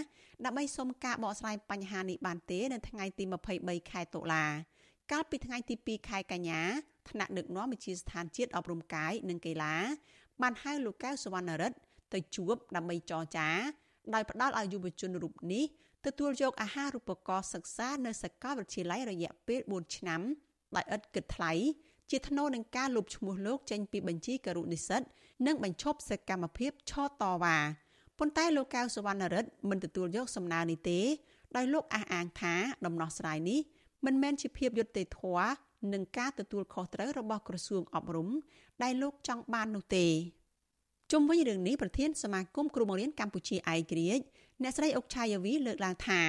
ដើម្បីសុំការបកស្រាយបញ្ហានេះបានទេនៅថ្ងៃទី23ខែតុលាកាលពីថ្ងៃទី2ខែកញ្ញាថ្នាក់ដឹកនាំវិទ្យាស្ថានជាតិអប់រំកាយនិងកីឡាបានហៅលោកកៅសវណ្ណរិទ្ធទៅជួបដើម្បីចរចា ដោយផ្ដល់ឲ្យយុវជនរូបនេះទទួលយកអាហារូបករណ៍សិក្សានៅសាកលវិទ្យាល័យរយៈពេល4ឆ្នាំដោយឥតគិតថ្លៃជាថ្នូរនឹងការលុបឈ្មោះលោកចេញពីបញ្ជីគរុនិស្សិតនិងបញ្ឈប់សកម្មភាពឆតវ៉ាប៉ុន្តែលោកកៅសវណ្ណរិទ្ធមិនទទួលយកសំណើនេះទេដោយលោកអះអាងថាដំណោះស្រាយនេះមិនមែនជាភាពយុត្តិធម៌និងការទទួលខុសត្រូវរបស់ក្រសួងអប់រំដែលលោកចង់បាននោះទេ ជុំវិញរឿងនេះប្រធានសមាគមគ្រូបង្រៀនកម្ពុជាឯករាជ្យអ្នកស្រីអុកឆាយាវីលើកឡើងថា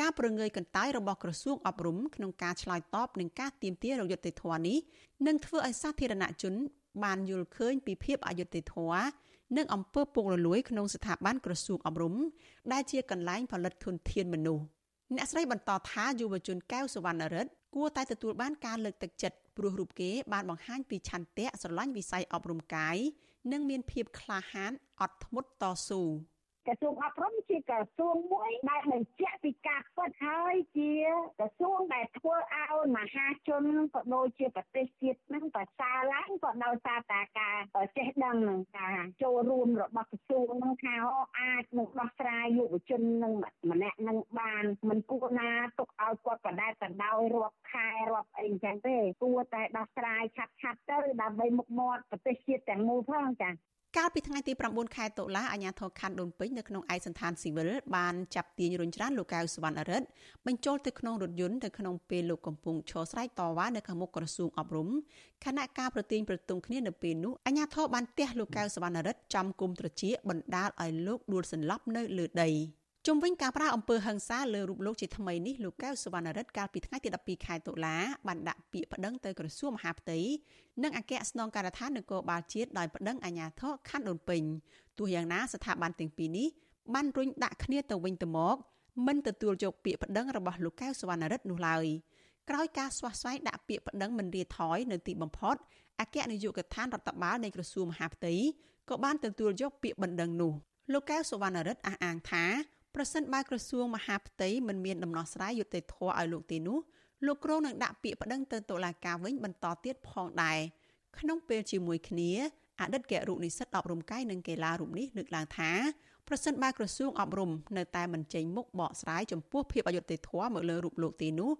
ការប្រងើយកន្តើយរបស់ក្រសួងអប់រំក្នុងការឆ្លើយតបនឹងការទាមទាររយុត្តិធម៌នេះនឹងធ្វើឲ្យសាធារណជន បានយល់ឃើញពីភាពអយុត្តិធម៌និងអំពើពុករលួយក្នុងស្ថាប័នក្រសួងអប់រំដែលជាកន្លែងផលិតធនធានមនុស្សអ្នកស្រីបន្តថាយុវជនកែវសវណ្ណរិទ្ធគួរតែទទួលបានការលើកទឹកចិត្តព្រោះរូបគេបានបង្ហាញពីឆន្ទៈស្រឡាញ់វិស័យអប់រំកាយ និងមានភាពក្លាហានអត់ធ្មត់តស៊ូ។ ក្រសួងអប់រំជាក្រសួងមួយដែលបញ្ជាក់ពីការពិតហើយជាក្រសួងដែលធ្វើឲ្យមហាជនក៏ដូចជាប្រទេសជាតិនឹងប្រសើរឡើងក៏ដោយសារតែការចេះដឹងនឹងការចូលរួមរបស់ក្រសួងនឹងថាអាចនឹងដោះស្រាយយុវជននឹងម្នាក់នឹងបានមិនគួរណាទុកឲ្យគាត់បដែតបដោយរាប់ខែរាប់អីចឹងទេគួរតែដោះស្រាយឆាប់ឆាប់ទៅដើម្បីមុខមាត់ប្រទេសជាតិទាំងមូលផងចា៎ កាលពីថ្ងៃទី9ខែតុលាអាជ្ញាធរខណ្ឌដូនពេញនៅក្នុងឯកសណ្ឋានស៊ីវិលបានចាប់ទាញរុញច្រានលោកកៅសវណ្ណរិទ្ធបញ្ចូលទៅក្នុងរថយន្តនៅក្នុងពេលលោកកំពុងឈរស្រែកតវ៉ានៅខាងមុខក្រសួងអប់រំខណៈការប្រទាញប្រទង់គ្នានៅពេលនោះអាជ្ញាធរបានទះលោកកៅសវណ្ណរិទ្ធចំគុំត្រចៀកបណ្ដាលឲ្យលោកដួលសន្លប់នៅលើដី។ ជុំវិញការប្រាអំពើហិង្សាលើរូបលោកជាថ្មីនេះលោកកៅសុវណ្ណរិទ្ធកាលពីថ្ងៃទី12ខែតុលាបានដាក់ពាក្យប្តឹងទៅក្រសួងមហាផ្ទៃនិងអគ្គស្នងការដ្ឋាននគរបាលជាតិដោយប្តឹងអាជ្ញាធរខណ្ឌដូនពេញទោះយ៉ាងណាស្ថាប័នទាំងពីរនេះបានរុញដាក់គ្នាទៅវិញទៅមកមិនទទួលយកពាក្យប្តឹងរបស់លោកកៅសុវណ្ណរិទ្ធនោះឡើយក្រោយការស្វាស្វែងដាក់ពាក្យប្តឹងមិនរាថយនៅទីបំផុតអគ្គនាយកដ្ឋានរដ្ឋបាលនៃក្រសួងមហាផ្ទៃក៏បានទទួលយកពាក្យបណ្ដឹងនោះលោកកៅសុវណ្ណរិទ្ធអះអាងថា ប្រសិនបើក្រសួងមហាផ្ទៃមិនមានដំណោះស្រាយយុត្តិធម៌ឲ្យលោកទេនោះលោកគ្រងនឹងដាក់ពាក្យប្តឹងទៅតុលាការវិញបន្តទៀតផងដែរក្នុងពេលជាមួយគ្នាអតីតគរុនិស្សិតអប់រំកាយនិងកីឡារូបនេះលើកឡើងថាប្រសិនបើក្រសួងអប់រំនៅតែមិនចេញមុខបកស្រាយចំពោះភាពអយុត្តិធម៌មកលើរូបលោកទេនោះ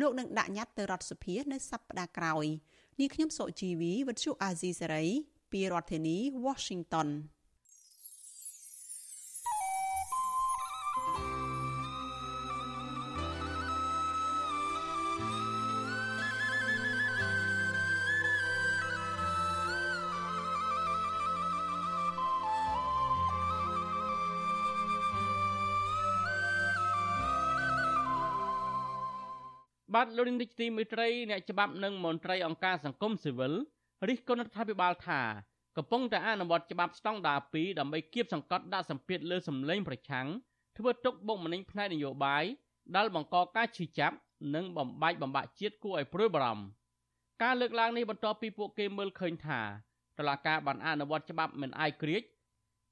លោកនឹងដាក់ញត្តិទៅរដ្ឋសភានៅសប្តាហ៍ក្រោយនាងខ្ញុំសុជីវីវិទ្យុអាស៊ីសេរីពីរដ្ឋធានី Washington បាទលោកនាយកទីមេត្រីអ្នកច្បាប់និងមន្ត្រីអង្គការសង្គមស៊ីវិលរិះគន់រដ្ឋាភិបាលថាកំពុងតែអនុវត្តច្បាប់ស្តង់ដារ2ដើម្បីគៀបសង្កត់ដាក់សម្ពាធលើសម្លេងប្រឆាំងធ្វើទុកបុកម្នេញផ្នែកនយោបាយដែលបង្កការឈឺចាប់និងបំបែកបំបាក់ជាតិគួរឲ្យព្រួយបារម្ភការលើកឡើងនេះបន្ទាប់ពីពួកគេមើលឃើញថាតឡាការបានអនុវត្តច្បាប់មិនអាយក្រិច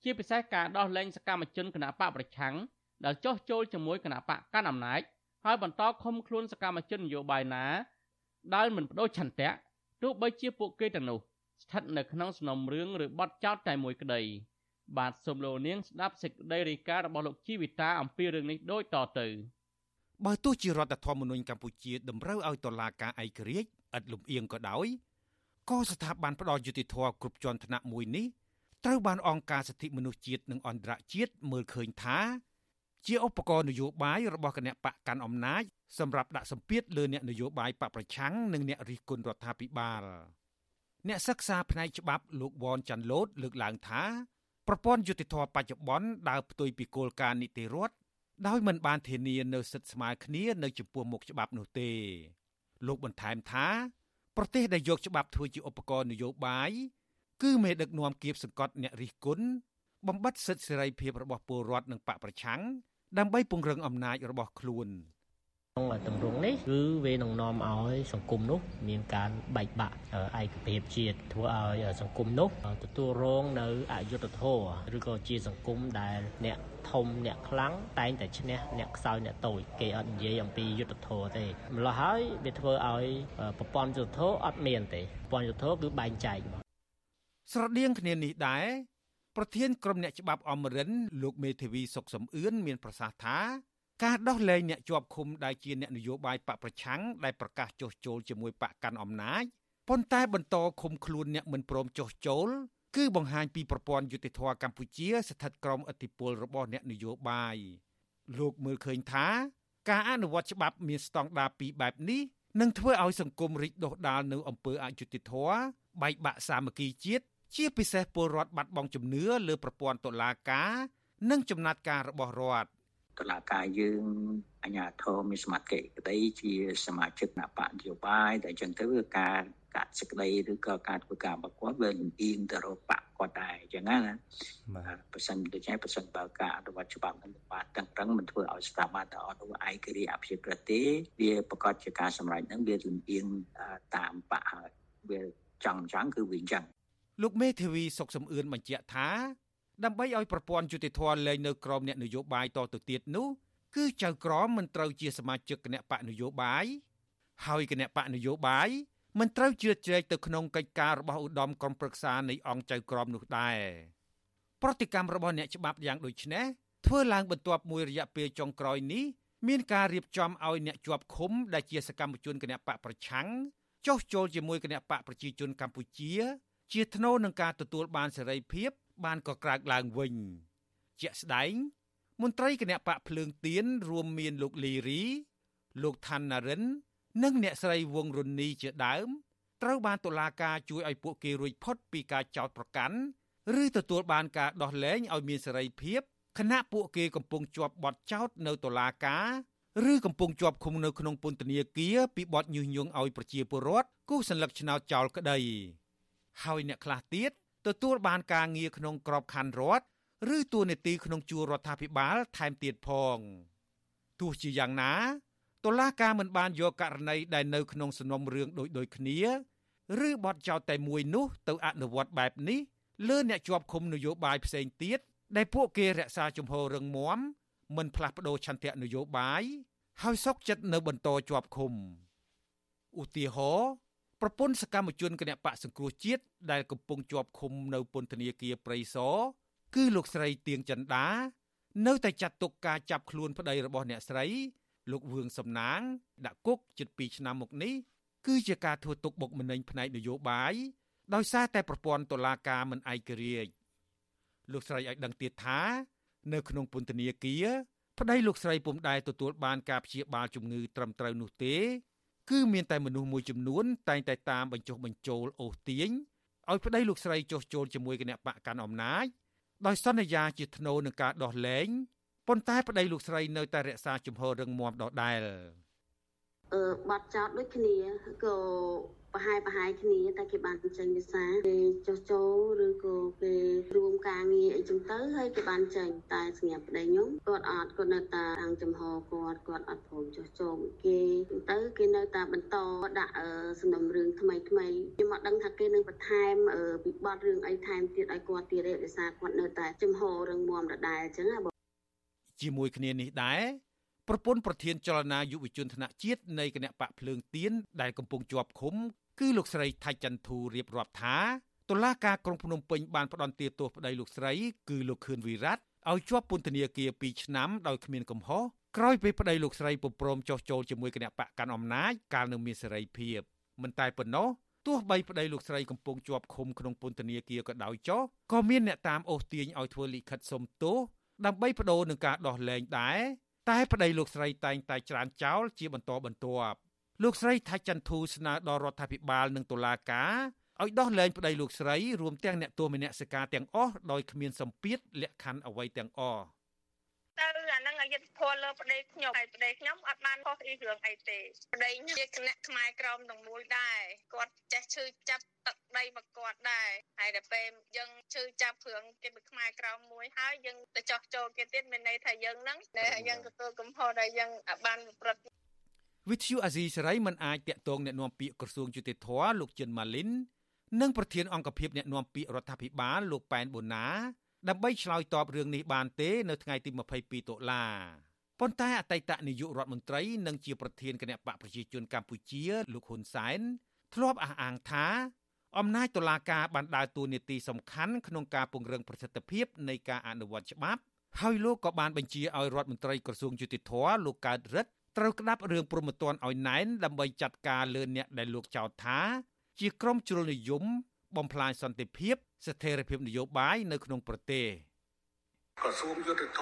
ជាពិសេសការដោះលែងសកម្មជនគណបកប្រឆាំងដែលចោះចូលជាមួយគណបកកាន់អំណាច ហើយបន្តឃុំខ្លួនសកម្មជននយោបាយណាដែលមិនបដូរឆន្ទៈទោះបីជាពួកគេទាំងនោះស្ថិតនៅក្នុងសំណុំរឿងឬបទចោទតែមួយក្តីបាទសូមលោកនាងស្ដាប់សេចក្តីរាយការណ៍របស់លោកជីវិតាអំពីរឿងនេះដូចតទៅបើទោះជារដ្ឋធម្មនុញ្ញកម្ពុជាតម្រូវឲ្យតុលាការឯករាជ្យឥតលំអៀងក៏ដោយក៏ស្ថាប័នផ្ដល់យុតិធធគ្រប់ជាន់ថ្នាក់មួយនេះត្រូវបានអង្គការសិទ្ធិមនុស្សជាតិនិងអន្តរជាតិមើលឃើញថា ជាឧបករណ៍នយោបាយរបស់គណៈបកកាន់អំណាចសម្រាប់ដាក់សម្ពាធលើអ្នកនយោបាយបកប្រឆាំងនិងអ្នករិះគន់រដ្ឋាភិបាលអ្នកសិក្សាផ្នែកច្បាប់លោកវ៉នចាន់ឡូតលើកឡើងថាប្រព័ន្ធយុតិធធបច្ចុប្បន្នដើរផ្ទុយពីគោលការណ៍នីតិរដ្ឋដោយមិនបានធានានៅសិទ្ធិស្មើគ្នានៅចំពោះមុខច្បាប់នោះទេ លោកបន្ថែមថាប្រទេសដែលយកច្បាប់ធ្វើជាឧបករណ៍នយោបាយគឺមេដឹកនាំគៀបសង្កត់អ្នករិះគន់បំបត្តិសិទ្ធិសេរីភាពរបស់ពលរដ្ឋនិងបកប្រឆាំង ដើម្បីពង្រឹងអំណាចរបស់ខ្លួនក្នុងទម្រង់នេះគឺវានឹងនាំឲ្យសង្គមនោះ មានការបែកបាក់ឯកភាពជាតិធ្វើឲ្យសង្គមនោះទទួលរងនៅអយុត្តិធម៌ឬក៏ជាសង្គមដែលអ្នកធំអ្នកខ្លាំងតែងតែឈ្នះអ្នកខ្សោយអ្នកតូចគេអត់និយាយអំពីយុទ្ធធរទេម្ល៉េះហើយវាធ្វើឲ្យប្រព័ន្ធយុទ្ធធរអត់មានទេប្រព័ន្ធយុទ្ធធរគឺបែងចែកស្រដៀងគ្នានេះដែរ ប្រធានក្រុមអ្នកច្បាប់អមរិនលោកមេធាវីសុកសំអឿនមានប្រសាសន៍ថាការដោះលែងអ្នកជាប់ឃុំដែលជាអ្នកនយោបាយបកប្រឆាំងដែលប្រកាសចុះចូលជាមួយបកកាន់អំណាចប៉ុន្តែបន្តឃុំខ្លួនអ្នកមិនព្រមចុះចូលគឺបង្ហាញពីប្រព័ន្ធយុតិធធកម្ពុជា ស្ថិតក្រោមឥទ្ធិពលរបស់អ្នកនយោបាយលោកមើលឃើញថាការអនុវត្តច្បាប់មានស្តង់ដារពីរបែបនេះនឹងធ្វើឲ្យសង្គមរីកដុះដាលនៅអំពើអយុត្តិធម៌បែកបាក់សាមគ្គីជាតិ ជាពិសេសពលរដ្ឋបាត់បង់ជំនឿលើប្រព័ន្ធតុលាការនិងចំណាត់ការរបស់រដ្ឋតឡាការយើងអញ្ញាធមមានសមត្ថកិច្ចក្តីជាសមាជិកគណៈបកនយោបាយតែអញ្ចឹងទៅគឺការកាត់សេចក្តីឬក៏ការធ្វើការរបស់គាត់វាលំអៀងទៅរកបកគាត់ដែរអញ្ចឹងណាបាទប្រសិនដូច្នេះប្រសិនបើការអនុវត្តច្បាប់នឹងបានតឹងប្រឹងមិនធ្វើឲ្យស្ថាប័នទាំងអស់នោះឯករាជ្យអភិប្រទេសវាប្រកាសជាការសម្រេចនឹងវាលំអៀងតាមបកហើយវាចង់ចង់គឺវាអញ្ចឹង លោកមេធាវីសុកសំអឿនបញ្ជាក់ថាដើម្បីឲ្យប្រព័ន្ធយុតិធធម៌លែងនៅក្រោមអ្នកនយោបាយតទៅទៀតនោះគឺចៅក្រមមិនត្រូវជាសមាជិកគណៈបកនយោបាយហើយគណៈបកនយោបាយមិនត្រូវជ្រៀតជ្រែកទៅក្នុងកិច្ចការរបស់ឧត្តមក្រុមប្រឹក្សានៃអង្គចៅក្រមនោះដែរប្រតិកម្មរបស់អ្នកច្បាប់យ៉ាងដូចនេះធ្វើឡើងបន្ទាប់មួយរយៈពេលចុងក្រោយនេះមានការរៀបចំឲ្យអ្នកជាប់ឃុំដែលជាសកម្មជនគណៈបកប្រឆាំងចុះចូលជាមួយគណៈបកប្រជាជនកម្ពុជា ជាថ្នូរនឹងការទទួលបានសេរីភាព បានក៏ក្រើកឡើងវិញ ជាក់ស្ដែង មន្ត្រីគណៈបកភ្លើងទៀនរួមមានលោកលីរី លោកថាន់ណារិន និងអ្នកស្រីវងរុននីជាដើមត្រូវបានតុលាការជួយឲ្យពួកគេរួចផុតពីការចោទប្រកាន់ឬទទួលបានការដោះលែងឲ្យមានសេរីភាពខណៈពួកគេកំពុងជាប់បទចោទនៅតុលាការឬកំពុងជាប់ឃុំនៅក្នុងពន្ធនាគារពីបទញុះញង់ឲ្យប្រជាពលរដ្ឋគូសញ្ញលឹកឆ្នោតចោលក្តី ហើយអ្នកខ្លះទៀតទទួលបានការងារក្នុងក្របខ័ណ្ឌរដ្ឋឬតួនាទីក្នុងជួររដ្ឋាភិបាលថែមទៀតផងទោះជាយ៉ាងណាតុលាការមិនបានយកករណីដែលនៅក្នុងសំណុំរឿងដូចដូចគ្នាឬបទចោទតែមួយនោះទៅអនុវត្តបែបនេះលើអ្នកជាប់ឃុំនយោបាយផ្សេងទៀតដែលពួកគេរក្សាជំហររឹងមាំមិនផ្លាស់ប្ដូរឆន្ទៈនយោបាយហើយសុកចិត្តនៅបន្តជាប់ឃុំឧទាហរណ៍ ប្រពន្ធសកម្មជនគណបកសង្គ្រោះជាតិដែលកំពុងជាប់ឃុំនៅពន្ធនាគារព្រៃសរគឺលោកស្រីទៀងចិន្តានៅតែចាត់ទុកការចាប់ខ្លួនប្តីរបស់អ្នកស្រី លោកវឿងសំណាង ដាក់គុកជិត2ឆ្នាំមកនេះគឺជាការធ្វើទុកបុកម្នេញផ្នែកនយោបាយដោយសារតែប្រព័ន្ធតុលាការមិនឯករាជ្យលោកស្រីឲ្យដឹងទៀតថា នៅក្នុងពន្ធនាគារប្តីលោកស្រីពុំដែលទទួលបានការព្យាបាលជំងឺត្រឹមត្រូវនោះទេ គឺមានតែមនុស្សមួយចំនួនតែងតែតាមបញ្ចុះបញ្ចូលអូសទាញឲ្យប្តីលោកស្រីចុះចូលជាមួយគណៈបកកាន់អំណាចដោយសន្យាជាថ្នូរនឹងការដោះលែងប៉ុន្តែប្តីលោកស្រីនៅតែរក្សាជំហររឹងមាំដដែលអឺ បាត់ចោតដូចគ្នាក៏ប្រហែលប្រហែលគ្នាតែគេបានចេញវិសាគេចុះចូលឬក៏គេរួមការងារអីចឹងទៅហើយគេបានចេញតែសម្រាប់ប្តីខ្ញុំគាត់អត់គាត់នៅតែខាងចំហគាត់គាត់អត់ព្រមចុះចូលគេទៅគេនៅតែបន្តដាក់សំណុំរឿងថ្មីថ្មីខ្ញុំអត់ដឹងថាគេនឹងបន្ថែមពីបទរឿងអីថែមទៀតឲ្យគាត់ទៀតទេដោយសារគាត់នៅតែចំហរឹងមាំដដែលអញ្ចឹងណាបងជាមួយគ្នានេះដែរ ប្រពន្ធប្រធានចលនាយុវជនថ្នាក់ជាតិនៃគណៈបកភ្លើងទៀនដែលកំពុងជាប់ឃុំ គឺលោកស្រីថៃចន្ទធូរៀបរាប់ថាតុលាការក្រុងភ្នំពេញបានផ្តន្ទាទោសប្តីលោកស្រី គឺលោកខឿនវិរៈឲ្យជាប់ពន្ធនាគារ2ឆ្នាំដោយគ្មានកំហុសក្រោយពេលប្តីលោកស្រីពុំព្រមចុះចូលជាមួយគណៈបកកាន់អំណាចកាលនៅមានសេរីភាពមិនតែប៉ុណ្ណោះទោះបីប្តីលោកស្រីកំពុងជាប់ឃុំក្នុងពន្ធនាគារក៏ដោយចុះក៏មានអ្នកតាមអូសទាញឲ្យធ្វើលិខិតសុំទោសដើម្បីបដូរនឹងការដោះលែងដែរ តែប្តីលោកស្រីតែងតែច្រានចោលជាបន្តបន្ទាប់លោកស្រីថាច់ចន្ទធូស្នើដល់រដ្ឋាភិបាលនិងតុលាការឲ្យដោះលែងប្តីលោកស្រីរួមទាំងអ្នកទោសមនសិការទាំងអស់ដោយគ្មានសម្ពាធលក្ខខណ្ឌអ្វីទាំងអស់ទៅ យុទ្ធផលលើប្តីខ្ញុំហើយប្តីខ្ញុំអត់បានខុសអីរឿងអីទេប្តីជាគណៈខ្មែរក្រមទាំងមូលដែរគាត់ចេះឈឺចាប់ទឹកដីមកគាត់ដែរហើយដល់ពេលយើងឈឺចាប់ព្រឹងគេពីខ្មែរក្រមមួយហើយយើងទៅចោះចូលគេទៀតមានន័យថាយើងហ្នឹងតែយើងទទួលកំហុសដែលយើងបានប្រព្រឹត្តវិទ្យុអាស៊ីសេរីមិនអាចតាក់ទងអ្នកនាំពាក្យក្រសួងយុតិធធម៌លោកជិនម៉ាលីននិងប្រធានអង្គភិបអ្នកនាំពាក្យរដ្ឋាភិបាលលោកប៉ែនបូណា ដើម្បីឆ្លើយតបរឿងនេះបានទេនៅថ្ងៃទី22តុលាប៉ុន្តែអតីតនាយករដ្ឋមន្ត្រីនិងជាប្រធានគណៈបកប្រជាជនកម្ពុជាលោកហ៊ុនសែនធ្លាប់អះអាងថាអំណាចតុលាការបានដើរតួនាទីសំខាន់ក្នុងការពង្រឹងប្រសិទ្ធភាពនៃការអនុវត្តច្បាប់ហើយលោកក៏បានបញ្ជាឲ្យរដ្ឋមន្ត្រីក្រសួងយុតិធធលោកកើតរិទ្ធត្រូវក្តាប់រឿងព្រមត្តនឲ្យណែនដើម្បីចាត់ការលើអ្នកដែលលោកចោទថា ជាក្រុមជ្រុលនិយមបំផ្លាញសន្តិភាព ស្ថិរភាពនយោបាយនៅក្នុងប្រទេសក្រសួងយុតិធធ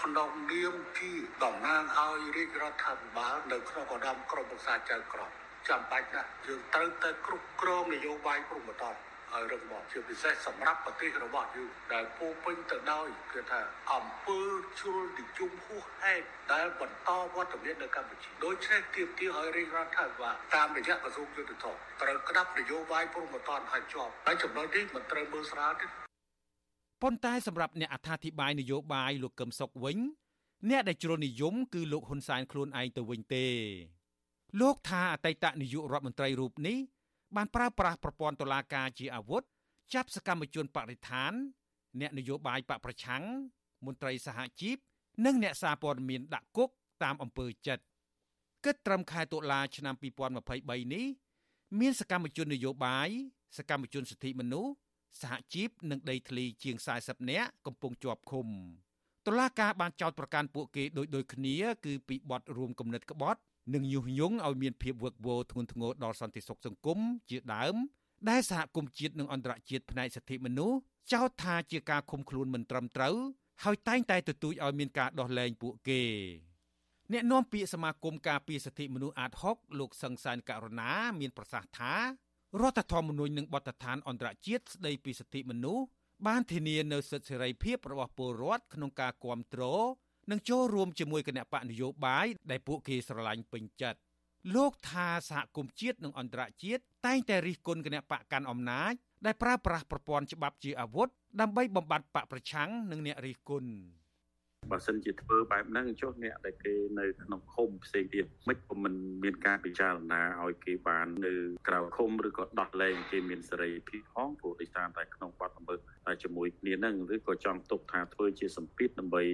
ក្នុងនាមជាតំណាងឲ្យរាជរដ្ឋាភិបាលនៅក្នុងឧត្តមក្រុមប្រឹក្សាចៅក្រមចាំបាច់ណាស់យើងត្រូវតែគ្រប់គ្រងនយោបាយព្រមត្តន ឲ្យរឹងមាំជាពិសេសសម្រាប់ប្រទេសរបស់យើងដែលពោពេញទៅដោយគឺថាអង្គើជ្រុលនិយមហួសហេតុដែលបន្តវត្តមាននៅកម្ពុជាដូច្នេះទាមទារឲ្យរាជរដ្ឋាភិបាលតាមរយៈក្រសួងយុទ្ធភ័ពត្រូវក្តាប់នយោបាយព្រមត្តនឲ្យជាប់ហើយចំណុចនេះមិនត្រូវមើលស្រាលទេប៉ុន្តែសម្រាប់អ្នកអត្ថាធិប្បាយនយោបាយលោកកឹមសុខវិញ អ្នកដែលជ្រុលនិយមគឺលោកហ៊ុនសែនខ្លួនឯងទៅវិញទេលោកថាអតីតនាយករដ្ឋមន្ត្រីរូបនេះ បានប្រើប្រាស់ប្រព័ន្ធតុលាការជាអាវុធចាប់សកម្មជនបរិស្ថាន អ្នកនយោបាយបកប្រឆាំងមន្ត្រីសហជីពនិងអ្នកសារព័ត៌មានដាក់គុកតាមអំពើចិត្តគិតត្រឹមខែតុលាឆ្នាំ2023នេះមានសកម្មជននយោបាយសកម្មជនសិទ្ធិមនុស្សសហជីពនិងដីធ្លីជាង40នាក់កំពុងជាប់ឃុំតុលាការបានចោទប្រកាន់ពួកគេដោយដូចគ្នាគឺពីបទរួមគំនិតក្បត់ និងញុះញង់ឲ្យមានភាពវឹកវរធ្ងន់ធ្ងរដល់សន្តិសុខសង្គមជាដើម ដែលសហគមន៍ជាតិនិងអន្តរជាតិផ្នែកសិទ្ធិមនុស្សចោទថាជាការឃុំខ្លួនមិនត្រឹមត្រូវហើយតែងតែទទូចឲ្យមានការដោះលែងពួកគេអ្នកនាំពាក្យសមាគមការពារសិទ្ធិមនុស្សអាត6លោកសង្សានករណាមានប្រសាសន៍ថារដ្ឋធម្មនុញ្ញនិងបទដ្ឋានអន្តរជាតិស្តីពីសិទ្ធិមនុស្សបានធានានូវសិទ្ធិសេរីភាពរបស់ពលរដ្ឋក្នុងការគ្រប់គ្រង និងចូលរួមជាមួយគណៈបកនយោបាយដែលពួកគេស្រឡាញ់ពេញចិត្តលោកថាសហគមន៍ជាតិនិងអន្តរជាតិតែងតែរិះគន់គណៈបកកាន់អំណាចដែលប្រើប្រាស់ប្រព័ន្ធច្បាប់ជាអាវុធដើម្បីបំបត្តិបកប្រឆាំងនិងអ្នករិះគន់ បើសិនជាធ្វើបែបហ្នឹងចុះអ្នកដែលគេនៅក្នុងឃុំផ្សេងទៀតមិនក៏មិនមានការពិចារណាឲ្យគេបាននៅក្រៅឃុំឬក៏ដោះលែងគេមានសេរីភាពផងព្រោះដោយសារតែក្នុងបាត់អំពើតែជាមួយគ្នាហ្នឹងឬក៏ចង់ទុកថាធ្វើជាសម្ពាធដើម្បីឲ្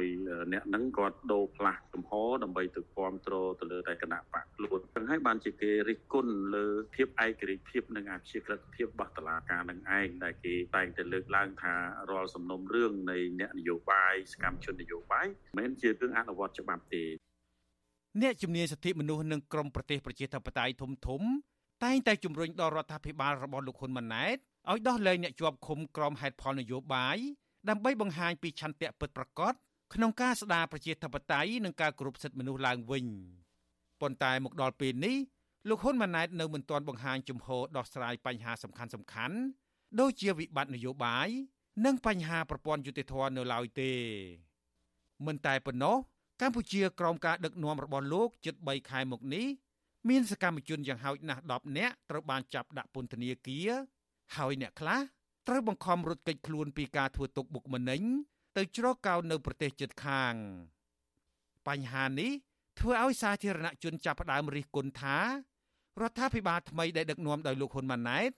យអ្នកហ្នឹងគាត់ដូរផ្លាស់ចំហដើម្បីទៅគ្រប់គ្រងទៅលើតែគណៈបកខ្លួនហ្នឹងហើយបានជាគេរិះគន់លើភាពឯករាជ្យភាពនិងអព្យាក្រឹតភាពរបស់តុលាការនឹងឯងដែលគេតែងតែលើកឡើងថារាល់សំណុំរឿងនៃអ្នកនយោបាយសកម្មជននយោបាយមិនមែនជារឿងអនុវត្តច្បាប់ទេអ្នកជំនាញសិទ្ធិមនុស្សនិងក្រមប្រទេសប្រជាធិបតេយ្យធំធំតែងតែជំរុញដល់រដ្ឋាភិបាលរបស់លោកហ៊ុនម៉ាណែតឲ្យដោះលែងអ្នកជាប់ឃុំក្រមហេតុផលនយោបាយដើម្បីបង្ហាញពីឆន្ទៈពិតប្រាកដក្នុងការស្ដារប្រជាធិបតេយ្យនិងការគោរពសិទ្ធិមនុស្សឡើងវិញប៉ុន្តែមកដល់ពេលនេះលោកហ៊ុនម៉ាណែតនៅមិនទាន់បង្ហាញជំហរដោះស្រាយបញ្ហាសំខាន់សំខាន់ដូចជាវិបត្តិនយោបាយនិងបញ្ហាប្រព័ន្ធយុតិធធម៌នៅឡើយទេ មិនតែប៉ុណ្ណោះកម្ពុជាក្រោមការដឹកនាំរបស់លោកជិត3ខែមកនេះមានសកម្មជនយ៉ាងហោចណាស់10នាក់ត្រូវបានចាប់ដាក់ពន្ធនាគារហើយអ្នកខ្លះត្រូវបង្ខំរត់គេចខ្លួនពីការធ្វើទុកបុកម្នេញទៅជ្រកកោននៅប្រទេសជិតខាង បញ្ហានេះធ្វើឲ្យសាធារណជនចាប់ផ្ដើមរិះគន់ថារដ្ឋាភិបាលថ្មីដែលដឹកនាំដោយលោកហ៊ុនម៉ាណែត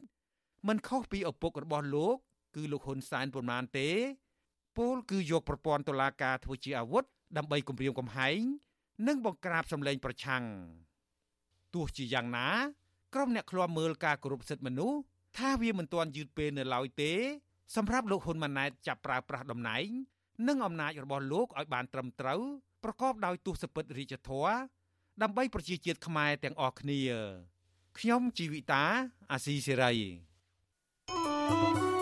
មិនខុសពីឪពុករបស់លោក គឺលោកហ៊ុនសែនប៉ុន្មានទេ ពលគឺយកប្រព័ន្ធតុលាការធ្វើជាអាវុធដើម្បីគំរាមកំហែងនិងបង្ក្រាបសម្លេងប្រឆាំងទោះជាយ៉ាងណាក្រុមអ្នកឃ្លាំមើលការគោរពសិទ្ធិមនុស្សថាវាមិនទាន់យឺតពេលនៅឡើយទេ សម្រាប់លោកហ៊ុនម៉ាណែតចាប់ប្រើប្រាស់តំណែង និងអំណាចរបស់លោកឲ្យបានត្រឹមត្រូវប្រកបដោយទស្សពិតរាជធម៌ដើម្បីប្រជាជាតិខ្មែរទាំងអស់គ្នា ខ្ញុំជីវិតាអាស៊ីសេរី thank you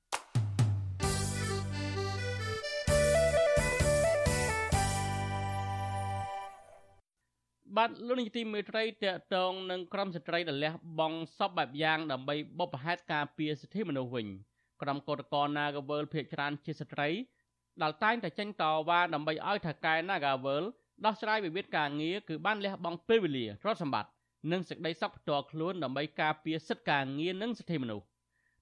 បាទលោកនាយទីមេត្រីតកតងនឹងក្រុមស្ត្រីដែលលះបង់សពបែបយ៉ាងដើម្បីបបផហេតការពារសិទ្ធិមនុស្សវិញក្រុមកោតក្រ Nagawal ភៀកច្រើនជាស្ត្រីដែលតែងតែចេញតវ៉ាដើម្បីឲ្យថៅកែ Nagawal ដោះស្រាយវិវាទការងារគឺបានលះបង់ពេលវេលាទ្រព្យសម្បត្តិនិងសេចក្តីសុខផ្ទាល់ខ្លួនដើម្បីការពារសិទ្ធិការងារនិងសិទ្ធិមនុស្ស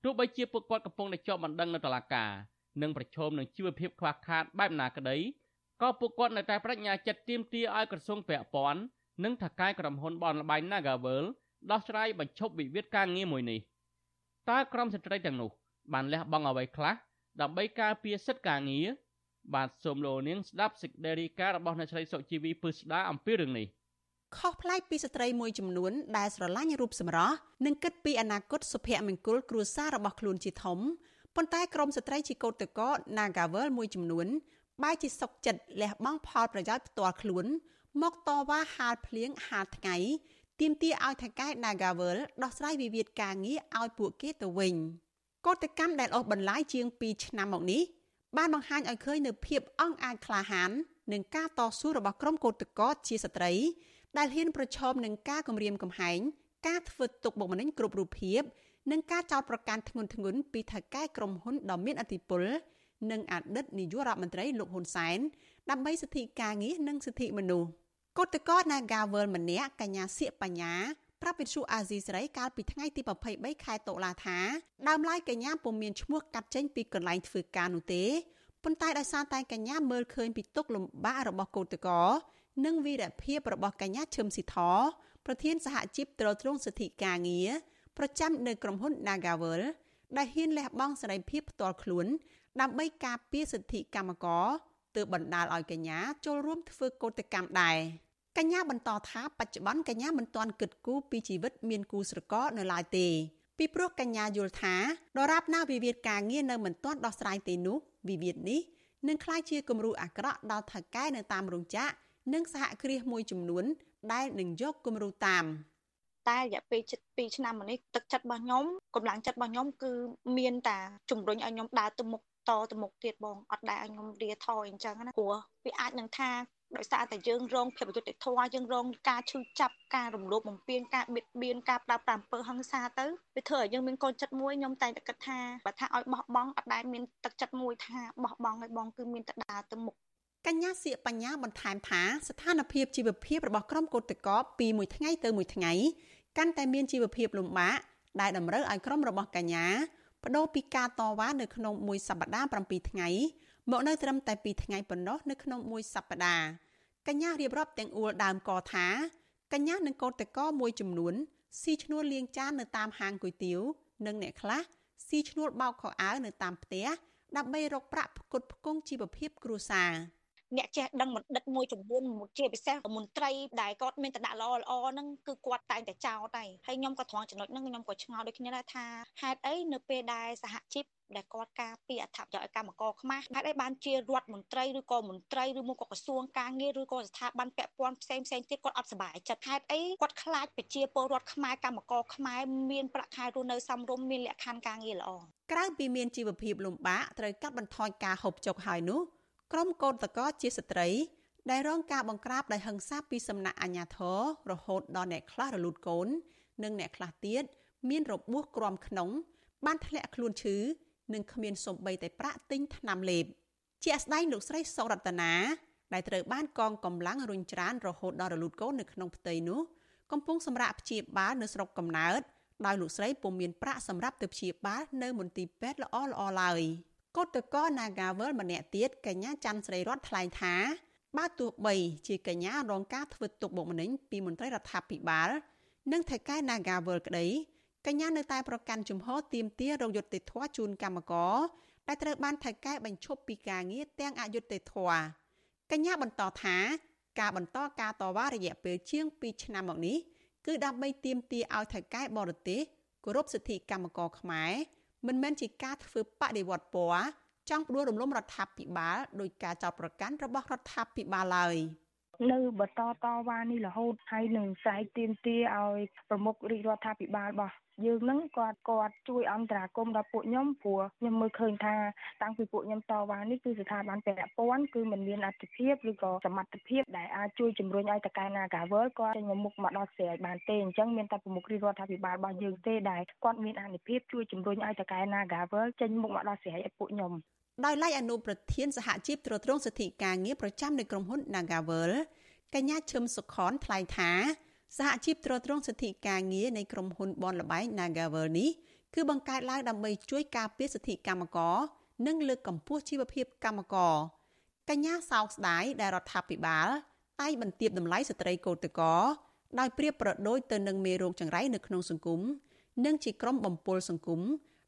ទោះបីជាពួកគាត់កំពុងតែជាប់បណ្ដឹងនៅតុលាការនិងប្រឈមនឹងជីវភាពខ្វះខាតបែបណាក្តីក៏ពួកគាត់នៅតែបញ្ញាចិត្តទាមទារឲ្យក្រសួងពាក់ព័ន្ធ និងថៅកែក្រុមហ៊ុនបនលបែង Nagavel ដោះស្រាយបញ្ឈប់វិវាទការងារមួយនេះតើក្រុមស្ត្រីទាំងនោះបានលះបង់អ្វីខ្លះដើម្បីការពារសិទ្ធិការងារបាទសូមលោកនាងស្ដាប់សេចក្តីរាយការណ៍របស់អ្នកស្រីសុជីវីពឹស្ដាអំពីរឿងនេះខុសប្លែកពីស្ត្រីមួយចំនួនដែលស្រឡាញ់រូបសម្រស់និងគិតពីអនាគតសុភមង្គលគ្រួសាររបស់ខ្លួនជាធំប៉ុន្តែក្រមស្ត្រីជាកោតតក Nagavel មួយចំនួនបែរជាសុកចិត្តលះបង់ផលប្រយោជន៍ផ្ទាល់ខ្លួន មកតវ៉ាហាលភ្លៀងហាលថ្ងៃទាមទារឲ្យថៅកែ Nagavel ដោះស្រាយវិវាទការងារឲ្យពួកគេទៅវិញកោតកម្មដែលអូសបន្លាយជាង2ឆ្នាំមកនេះបានបង្ហាញឲ្យឃើញនូវភាពអង់អាចក្លាហាននិងការតស៊ូរបស់ក្រុមកោតក្រជាស្ត្រី ដែលហ៊ានប្រឈមនឹងការគំរាមកំហែងការធ្វើទុកបុកម្នេញគ្រប់រូបភាពនិងការចោទប្រកាន់ធ្ងន់ធ្ងរពីថៅកែក្រុមហ៊ុនដ៏មានឥទ្ធិពលនិងអតីតនាយករដ្ឋមន្ត្រីលោកហ៊ុនសែន ដើម្បីសិទ្ធិការងារនិងសិទ្ធិមនុស្សកោតក្រ Nagawal ម្នាក់កញ្ញាសៀកបញ្ញាប្រាប់វិទ្យុអាស៊ីសេរីកាលពីថ្ងៃទី23ខែតុលាថាដើមឡើយកញ្ញាពុំមានឈ្មោះកាត់ចេញពីកន្លែងធ្វើការនោះទេប៉ុន្តែដោយសារតែកញ្ញាមើលឃើញពីទុកលំបាករបស់កោតក្រនិងវីរភាពរបស់កញ្ញាឈឹមស៊ីធប្រធានសហជីពត្រួតត្រងសិទ្ធិការងារប្រចាំនៅក្រុមហ៊ុន Nagawal ដែលហ៊ានលះបង់សេរីភាពផ្ទាល់ខ្លួនដើម្បីការពារសិទ្ធិកម្មករ ទើបបណ្ដាលឲ្យកញ្ញាចូលរួមធ្វើកោតកម្មដែរកញ្ញាបន្តថាបច្ចុប្បន្នកញ្ញាមិនទាន់គិតគូរពីជីវិតមានគូស្រករនៅឡើយទេពីព្រោះកញ្ញាយល់ថាដរាបណាវិវាទការងារនៅមិនទាន់ដោះស្រាយទេនោះវិវាទនេះនឹងក្លាយជាគំរូអាក្រក់ដល់ថៅកែនៅតាមរោងចក្រនិងសហគ្រាសមួយចំនួន ដែលនឹងយកគំរូតាមតែរយៈពេលជិត2ឆ្នាំមកនេះទឹកចិត្តរបស់ខ្ញុំកម្លាំងចិត្តរបស់ខ្ញុំគឺមានតែជំរុញឲ្យខ្ញុំដើរទៅមុខ តទៅមុខទៀតបងអត់ដែលឲ្យខ្ញុំរៀថយអញ្ចឹងណាព្រោះវាអាចនឹងថាដោយសារតែយើងរងភាពអយុត្តិធម៌យើងរងការឈឺចាប់ការរំលោភបំពានការបៀតបៀនការប្រើប្រាស់អំពើហិង្សាទៅវាធ្វើឲ្យយើងមានកូនចិត្តមួយខ្ញុំតែងតែគិតថាបើថាឲ្យបោះបង់អត់ដែលមានទឹកចិត្តមួយថាបោះបង់ឲ្យបងគឺមានតែដើរទៅមុខកញ្ញាសៀកបញ្ញាបន្ថែមថាស្ថានភាពជីវភាពរបស់ក្រុមកោតក្រពីមួយថ្ងៃទៅមួយថ្ងៃកាន់តែមានជីវភាពលំបាកដែលតម្រូវឲ្យក្រុមរបស់កញ្ញា បដូរពីការតវ៉ានៅក្នុងមួយសប្តាហ៍7ថ្ងៃមកនៅត្រឹមតែ2ថ្ងៃប៉ុណ្ណោះនៅក្នុងមួយសប្តាហ៍កញ្ញារៀបរាប់ទាំងអួលដើមកថាកញ្ញានិងកូនតកមួយចំនួនស៊ីឈ្នួលលាងចាននៅតាមហាងគុយទាវនិងអ្នកខ្លះស៊ីឈ្នួលបោកខោអាវនៅតាមផ្ទះដើម្បីរកប្រាក់ផ្គត់ផ្គង់ជីវភាពគ្រួសារ។ អ្នកចេះដឹងបណ្ឌិតមួយចំនួនជាពិសេសមន្ត្រីដែលគាត់មានតដាក់ល្អល្អហ្នឹងគឺគាត់តែងតែចោទតែហើយខ្ញុំក៏ត្រង់ចំណុចហ្នឹងខ្ញុំក៏ឆ្ងល់ដូចគ្នាដែរថាហេតុអីនៅពេលដែលសហជីពដែលគាត់ការពារអត្ថប្រយោជន៍កម្មករខ្មែរហេតុអីបានជារដ្ឋមន្ត្រីឬក៏មន្ត្រីឬមកក៏ក្រសួងការងារឬក៏ស្ថាប័នពាក់ព័ន្ធផ្សេងផ្សេងទៀតគាត់អត់សប្បាយចិត្តហេតុអីគាត់ខ្លាចប្រជាពលរដ្ឋខ្មែរកម្មករខ្មែរមានប្រាក់ខែរស់នៅសមរម្យមានលក្ខខណ្ឌការងារល្អក្រៅពីមានជីវភាពលំបាកត្រូវកាត់បន្ថយការហូបចុកហើយនោះ ក្រុមកោតតកជាស្ត្រី ដែលរងការបង្ក្រាបដោយហិង្សាពីសំណាក់អាជ្ញាធររហូតដល់អ្នកខ្លះរលូតកូន និងអ្នកខ្លះទៀតមានរបួសក្រំក្នុង បានធ្លាក់ខ្លួនឈឺនិងគ្មានសំបីតែប្រាក់ទិញថ្នាំលេបជាស្ដែងលោកស្រីសរតនាដែលត្រូវបានកងកម្លាំងរុញច្រានរហូតដល់រលូតកូននៅក្នុងផ្ទៃនោះកំពុងសម្រាប់ព្យាបាលនៅស្រុកកំណើតដោយលោកស្រីពុំមានប្រាក់សម្រាប់ទៅព្យាបាលនៅមន្ទីរពេទ្យល្អល្អឡើយ។ កោតកោ Nagawal ម្នាក់ទៀតកញ្ញាច័ន្ទស្រីរតថ្លែងថាបើទោះបីជាកញ្ញារងការធ្វើទុកបុកម្នេញពីមន្ត្រីរដ្ឋាភិបាល និងថៃកែ Nagawal ក្តីកញ្ញានៅតែប្រកាន់ជំហរទៀមទារោគយុត្តិធម៌ជូនកម្មករដែលត្រូវបានថៃកែបញ្ឈប់ពីការងារទាំងអយុត្តិធម៌កញ្ញាបន្តថាការបន្តការតវ៉ារយៈពេលជាង2ឆ្នាំមកនេះគឺដើម្បីទាមទារឲ្យថៅកែបរទេសគោរពសិទ្ធិកម្មករខ្មែរ មិនមែនជាការធ្វើបដិវត្តពណ៌ចង់ផ្ដួលរំលំរដ្ឋាភិបាលដោយការចោទប្រកាន់របស់រដ្ឋាភិបាលឡើយនៅបន្តតវ៉ានេះរហូតហើយនឹងស្រែកទាមទារឲ្យប្រមុខរាជរដ្ឋាភិបាលរបស់ យើងនឹងគាត់គាត់ជួយអន្តរាគមន៍ដល់ពួកខ្ញុំព្រោះខ្ញុំមើលឃើញថាតាំងពីពួកខ្ញុំតវ៉ានេះគឺស្ថាប័នពាក់ព័ន្ធគឺមិនមានអធិភាពឬក៏សមត្ថភាពដែលអាចជួយជំរុញឲ្យតកែ Nagawal គាត់ចេញមកមុខមកដល់ស្រែឲ្យបានទេអញ្ចឹងមានតែប្រមុខរាជរដ្ឋាភិបាលរបស់យើងទេដែលគាត់មានអនុភាពជួយជំរុញឲ្យតកែ Nagawal ចេញមុខមកដល់ស្រែឲ្យពួកខ្ញុំដោយឡែកអនុប្រធានសហជីពត្រួតត្រងសិទ្ធិការងារប្រចាំនៃក្រុមហ៊ុន Nagawal កញ្ញាឈឹមសុខនថ្លែងថា សហជីពត្រួតត្រងសិទ្ធិការងារនៃក្រុមហ៊ុនបនលបែង Nagavel នេះគឺបង្កើតឡើងដើម្បីជួយការពារសិទ្ធិកម្មករនិងលើកកម្ពស់ជីវភាពកម្មករកញ្ញាសោកស្ដាយដែលរដ្ឋាភិបាលតែងបន្ទាបតម្លៃស្ត្រីកោតកោដោយប្រៀបប្រដូចទៅនឹងមេរោគចង្រៃនៅក្នុងសង្គមនិងជាក្រុមបំពុលសង្គម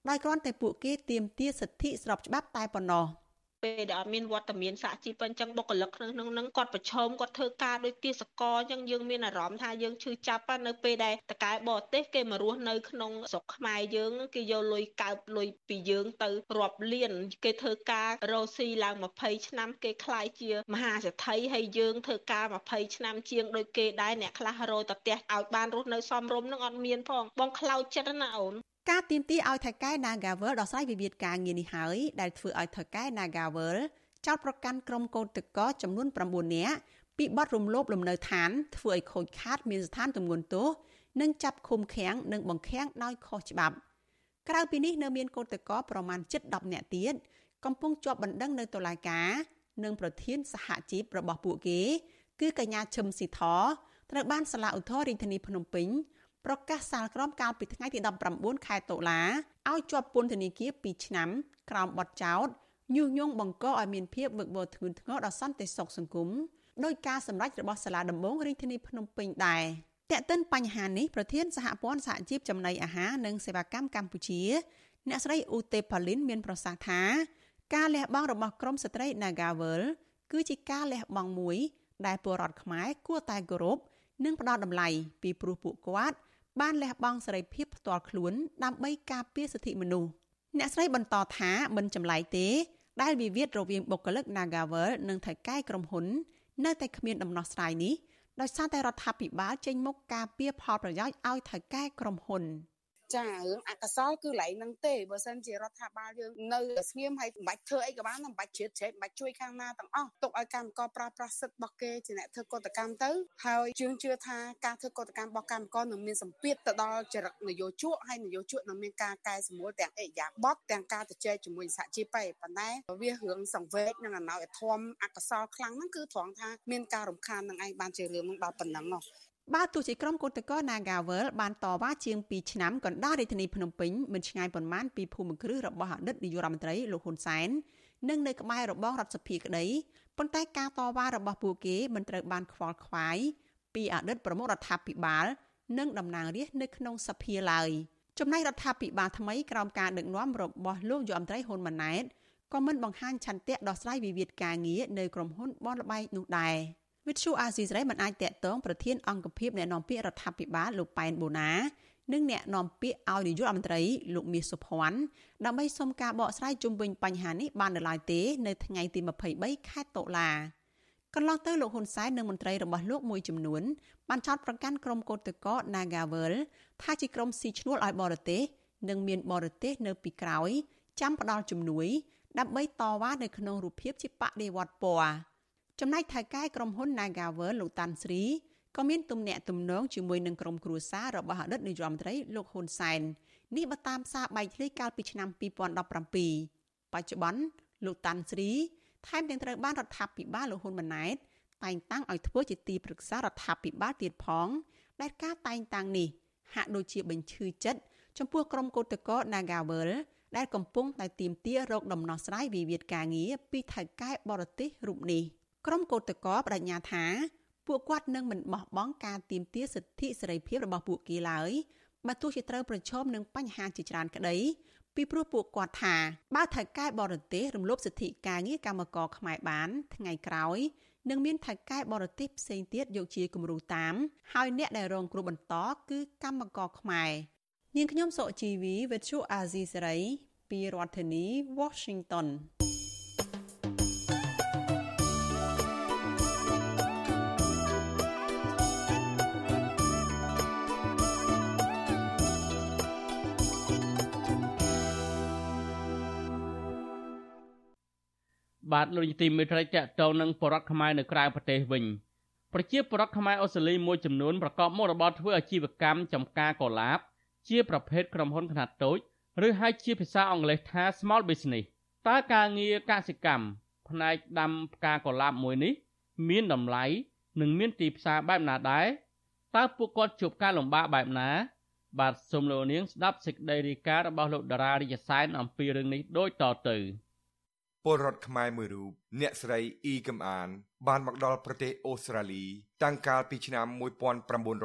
ដោយគ្រាន់តែពួកគេទាមទារសិទ្ធិស្របច្បាប់តែប៉ុណ្ណោះ។ ពេលដែលអត់មានវត្តមានសហជីពអញ្ចឹងបុគ្គលិកក្នុងនោះនឹងគាត់ប្រឈមគាត់ធ្វើការដោយទាសកលអញ្ចឹងយើងមានអារម្មណ៍ថាយើងឈឺចាប់នៅពេលដែលតកែបរទេសគេមករស់នៅក្នុងស្រុកខ្មែរយើងគេយកលុយកើបលុយពីយើងទៅរាប់លានគេធ្វើការរស់ស៊ីឡើង20ឆ្នាំគេខ្លាយជាមហាសេដ្ឋីហើយយើងធ្វើការ20ឆ្នាំជាងដូចគេដែរអ្នកខ្លះរយតផ្ទះឲ្យបានរស់នៅសមរម្យនឹងអត់មានផងបងខ្លោចចិត្តណាអូន ការទៀមទីឲ្យថៅកែ Nagavel ដោះស្រាយវិវាទការងារនេះហើយដែលធ្វើឲ្យថៅកែ Nagavel ចោទប្រកាន់ក្រុមកោតតកចំនួន9នាក់ពីបទរំលោភលំនៅឋានធ្វើឲ្យខូចខាត មានស្ថានទម្ងន់ទោសនិងចាប់ឃុំឃាំងនិងបង្ខាំងដោយខុសច្បាប់ក្រៅពីនេះនៅមានកោតតកប្រមាណ7-10នាក់ទៀតកំពុងជាប់បណ្ដឹងនៅតុលាការនិងប្រធានសហជីពរបស់ពួកគេ គឺកញ្ញាឈឹមស៊ីធត្រូវបានសាលាឧទ្ធររាជធានីភ្នំពេញ ប្រកាសសាលក្រមកាលពីថ្ងៃទី19ខែតុលាឲ្យជាប់ពន្ធនាគារ2ឆ្នាំក្រោមបទចោទញុះញង់បង្កឲ្យមានភាពវឹកវរធ្ងន់ធ្ងរដល់សន្តិសុខសង្គមដោយការសម្រេចរបស់សាលាដំបងរាជធានីភ្នំពេញដែរតែកតិនបញ្ហានេះប្រធានសហព័ន្ធសហជីពចំណីអាហារនិងសេវាកម្មកម្ពុជា អ្នកស្រីអ៊ូតេប៉ាលីនមានប្រសាសន៍ថាការលះបង់របស់ក្រមស្ត្រី Nagawal គឺជាការលះបង់មួយ ដែលពលរដ្ឋខ្មែរគួរតែគោរពនិងផ្ដល់តម្លៃពីព្រោះពួកគាត់ បានលះបង់សេរីភាពផ្ទាល់ខ្លួនដើម្បីការពារសិទ្ធិមនុស្សអ្នកស្រីបន្តថាមិនចម្លែកទេ ដែលវិវាទរវាងបុគ្គលិក Nagavel និងថៃកែក្រុមហ៊ុន នៅតែគ្មានដំណោះស្រាយនេះដោយសារតែរដ្ឋាភិបាលចេញមុខការពារផលប្រយោជន៍ឲ្យថៃកែក្រុមហ៊ុន។ ចារឿងអកុសលគឺឡៃនឹងទេបើសិនជារដ្ឋាភិបាលយើងនៅស្ងៀមហើយមិនបាច់ធ្វើអីក៏បានមិនបាច់ជ្រៀតជ្រែកមិនបាច់ជួយខាងណាទាំងអស់ទុកឲ្យកម្មករប្រើប្រាស់សិទ្ធិរបស់គេជាអ្នកធ្វើកតកម្មទៅហើយជឿជឿថាការធ្វើកតកម្មរបស់កម្មករនឹងមានសម្ពាធទៅដល់ចរិតនយោជកហើយនយោជកនឹងមានការកែសម្រួលទាំងអេយ៉ាបតទាំងការទៅជែកជាមួយសហជីពឯប៉ុន្តែវារឿងសង្វេកនិងអំណោយធម៌អកុសលខ្លាំងហ្នឹងគឺត្រង់ថាមានការរំខាននឹងឯងបានជារឿងនឹងដល់ប៉ុណ្ណឹងហ៎ បើទោះជាក្រុមគឧតកោ Nagawal បានតវ៉ាជាង2ឆ្នាំកណ្ដាលរាជធានីភ្នំពេញមិនឆ្ងាយប៉ុន្មានពីភូមិគ្រឹះរបស់អតីតនាយករដ្ឋមន្ត្រីលោកហ៊ុនសែននិងនៅក្បែររបងរដ្ឋសភាក្តីប៉ុន្តែការតវ៉ារបស់ពួកគេមិនត្រូវបានខ្វល់ខ្វាយពីអតីតប្រមុខរដ្ឋាភិបាល និងតំណាងរាស្ត្រនៅក្នុងសភាឡើយចំណែករដ្ឋាភិបាលថ្មីក្រោមការដឹកនាំរបស់លោកយុអមត្រីហ៊ុនម៉ាណែតក៏មិនបង្ហាញឆន្ទៈដោះស្រាយវិវាទការងារនៅក្រុមហ៊ុនបនលបែកនោះដែរ។ វិទ្យុអាស៊ីសេរីមិនអាចតាក់ទងប្រធានអង្គភិបអ្នកនាំពាក្យរដ្ឋាភិបាលលោកប៉ែនបូណានិងអ្នកនាំពាក្យឲ្យនាយករដ្ឋមន្ត្រីលោកមាសសុភ័ណ្ឌដើម្បីសុំការបកស្រាយជុំវិញបញ្ហានេះបាននៅឡើយទេនៅថ្ងៃទី23ខែតុលាកន្លងទៅលោកហ៊ុនសែននិងមន្ត្រីរបស់លោកមួយចំនួនបានចោទប្រកាន់ក្រុមកោតក្រ Nagawal ថាជាក្រុមស៊ីឈ្នួលឲ្យបរទេសនិងមានបរទេសនៅពីក្រោយចាំផ្ដល់ជំនួយដើម្បីតវ៉ានៅក្នុងរូបភាពជាបដិវត្តពណ៌ ចំណែកថៅកែក្រុមហ៊ុន Nagavel លោកតាន់ស្រីក៏មានទំនាក់ទំនងជាមួយនឹងក្រុមគ្រួសាររបស់អតីតនាយរដ្ឋមន្ត្រីលោកហ៊ុនសែននេះបើតាមសារបែកធ្លាយកាលពីឆ្នាំ2017បច្ចុប្បន្នលោកតាន់ស្រីថែមទាំងត្រូវបានរដ្ឋាភិបាលលោកហ៊ុនម៉ាណែតតែងតាំងឲ្យធ្វើជាទីប្រឹក្សារដ្ឋាភិបាលទៀតផងដែលការតែងតាំងនេះហាក់ដូចជាបញ្ឈឺចិត្តចំពោះក្រុមកោតក្រ Nagavel ដែលកំពុងតែទាមទាររកដំណោះស្រាយវិវាទការងារពីថៅកែបរទេសរូបនេះ។ ក្រុមកោតកោបដញ្ញាថាពួកគាត់នឹងមិនបោះបង់ការទាមទារសិទ្ធិសេរីភាពរបស់ពួកគេឡើយបើទោះជាត្រូវប្រឈមនឹងបញ្ហាជាច្រើនក្តីពីព្រោះពួកគាត់ថាបើថៅកែបរទេសរំលោភសិទ្ធិការងារកម្មករខ្មែរបាន ថ្ងៃក្រោយនិងមានថៅកែបរទេសផ្សេងទៀតយកជាគំរូតាម ហើយអ្នកដែលរងគ្រោះបន្តគឺកម្មករខ្មែរនាងខ្ញុំសុជីវីវិទ្យុអាស៊ីសេរីពីរដ្ឋធានី Washington បាទលោកនាយទីមេត្រីតកតងនឹងបរដ្ឋខ្មែរនៅក្រៅប្រទេសវិញប្រជាពលរដ្ឋខ្មែរអូស្ត្រាលីមួយចំនួនប្រកបមុខរបរធ្វើអាជីវកម្មចំការកឡាប ជាប្រភេទក្រុមហ៊ុនខ្នាតតូចឬហៅជាភាសាអង់គ្លេសថា small business តើការងារកសិកម្មផ្នែកដាំផ្កាកុលាបមួយនេះ មានតម្លៃនិងមានទីផ្សារបែបណាដែរតើពួកគាត់ជួបការលំបាកបែបណា បាទសូមលោកនាងស្ដាប់សេចក្តីរាយការណ៍របស់លោកតារារិយសែនអំពីរឿងនេះដូចតទៅ ពលរដ្ឋខ្មែរមួយរូបអ្នកស្រីអ៊ីកំអាន បានមកដល់ប្រទេសអូស្ត្រាលី តាំងកាលពីឆ្នាំ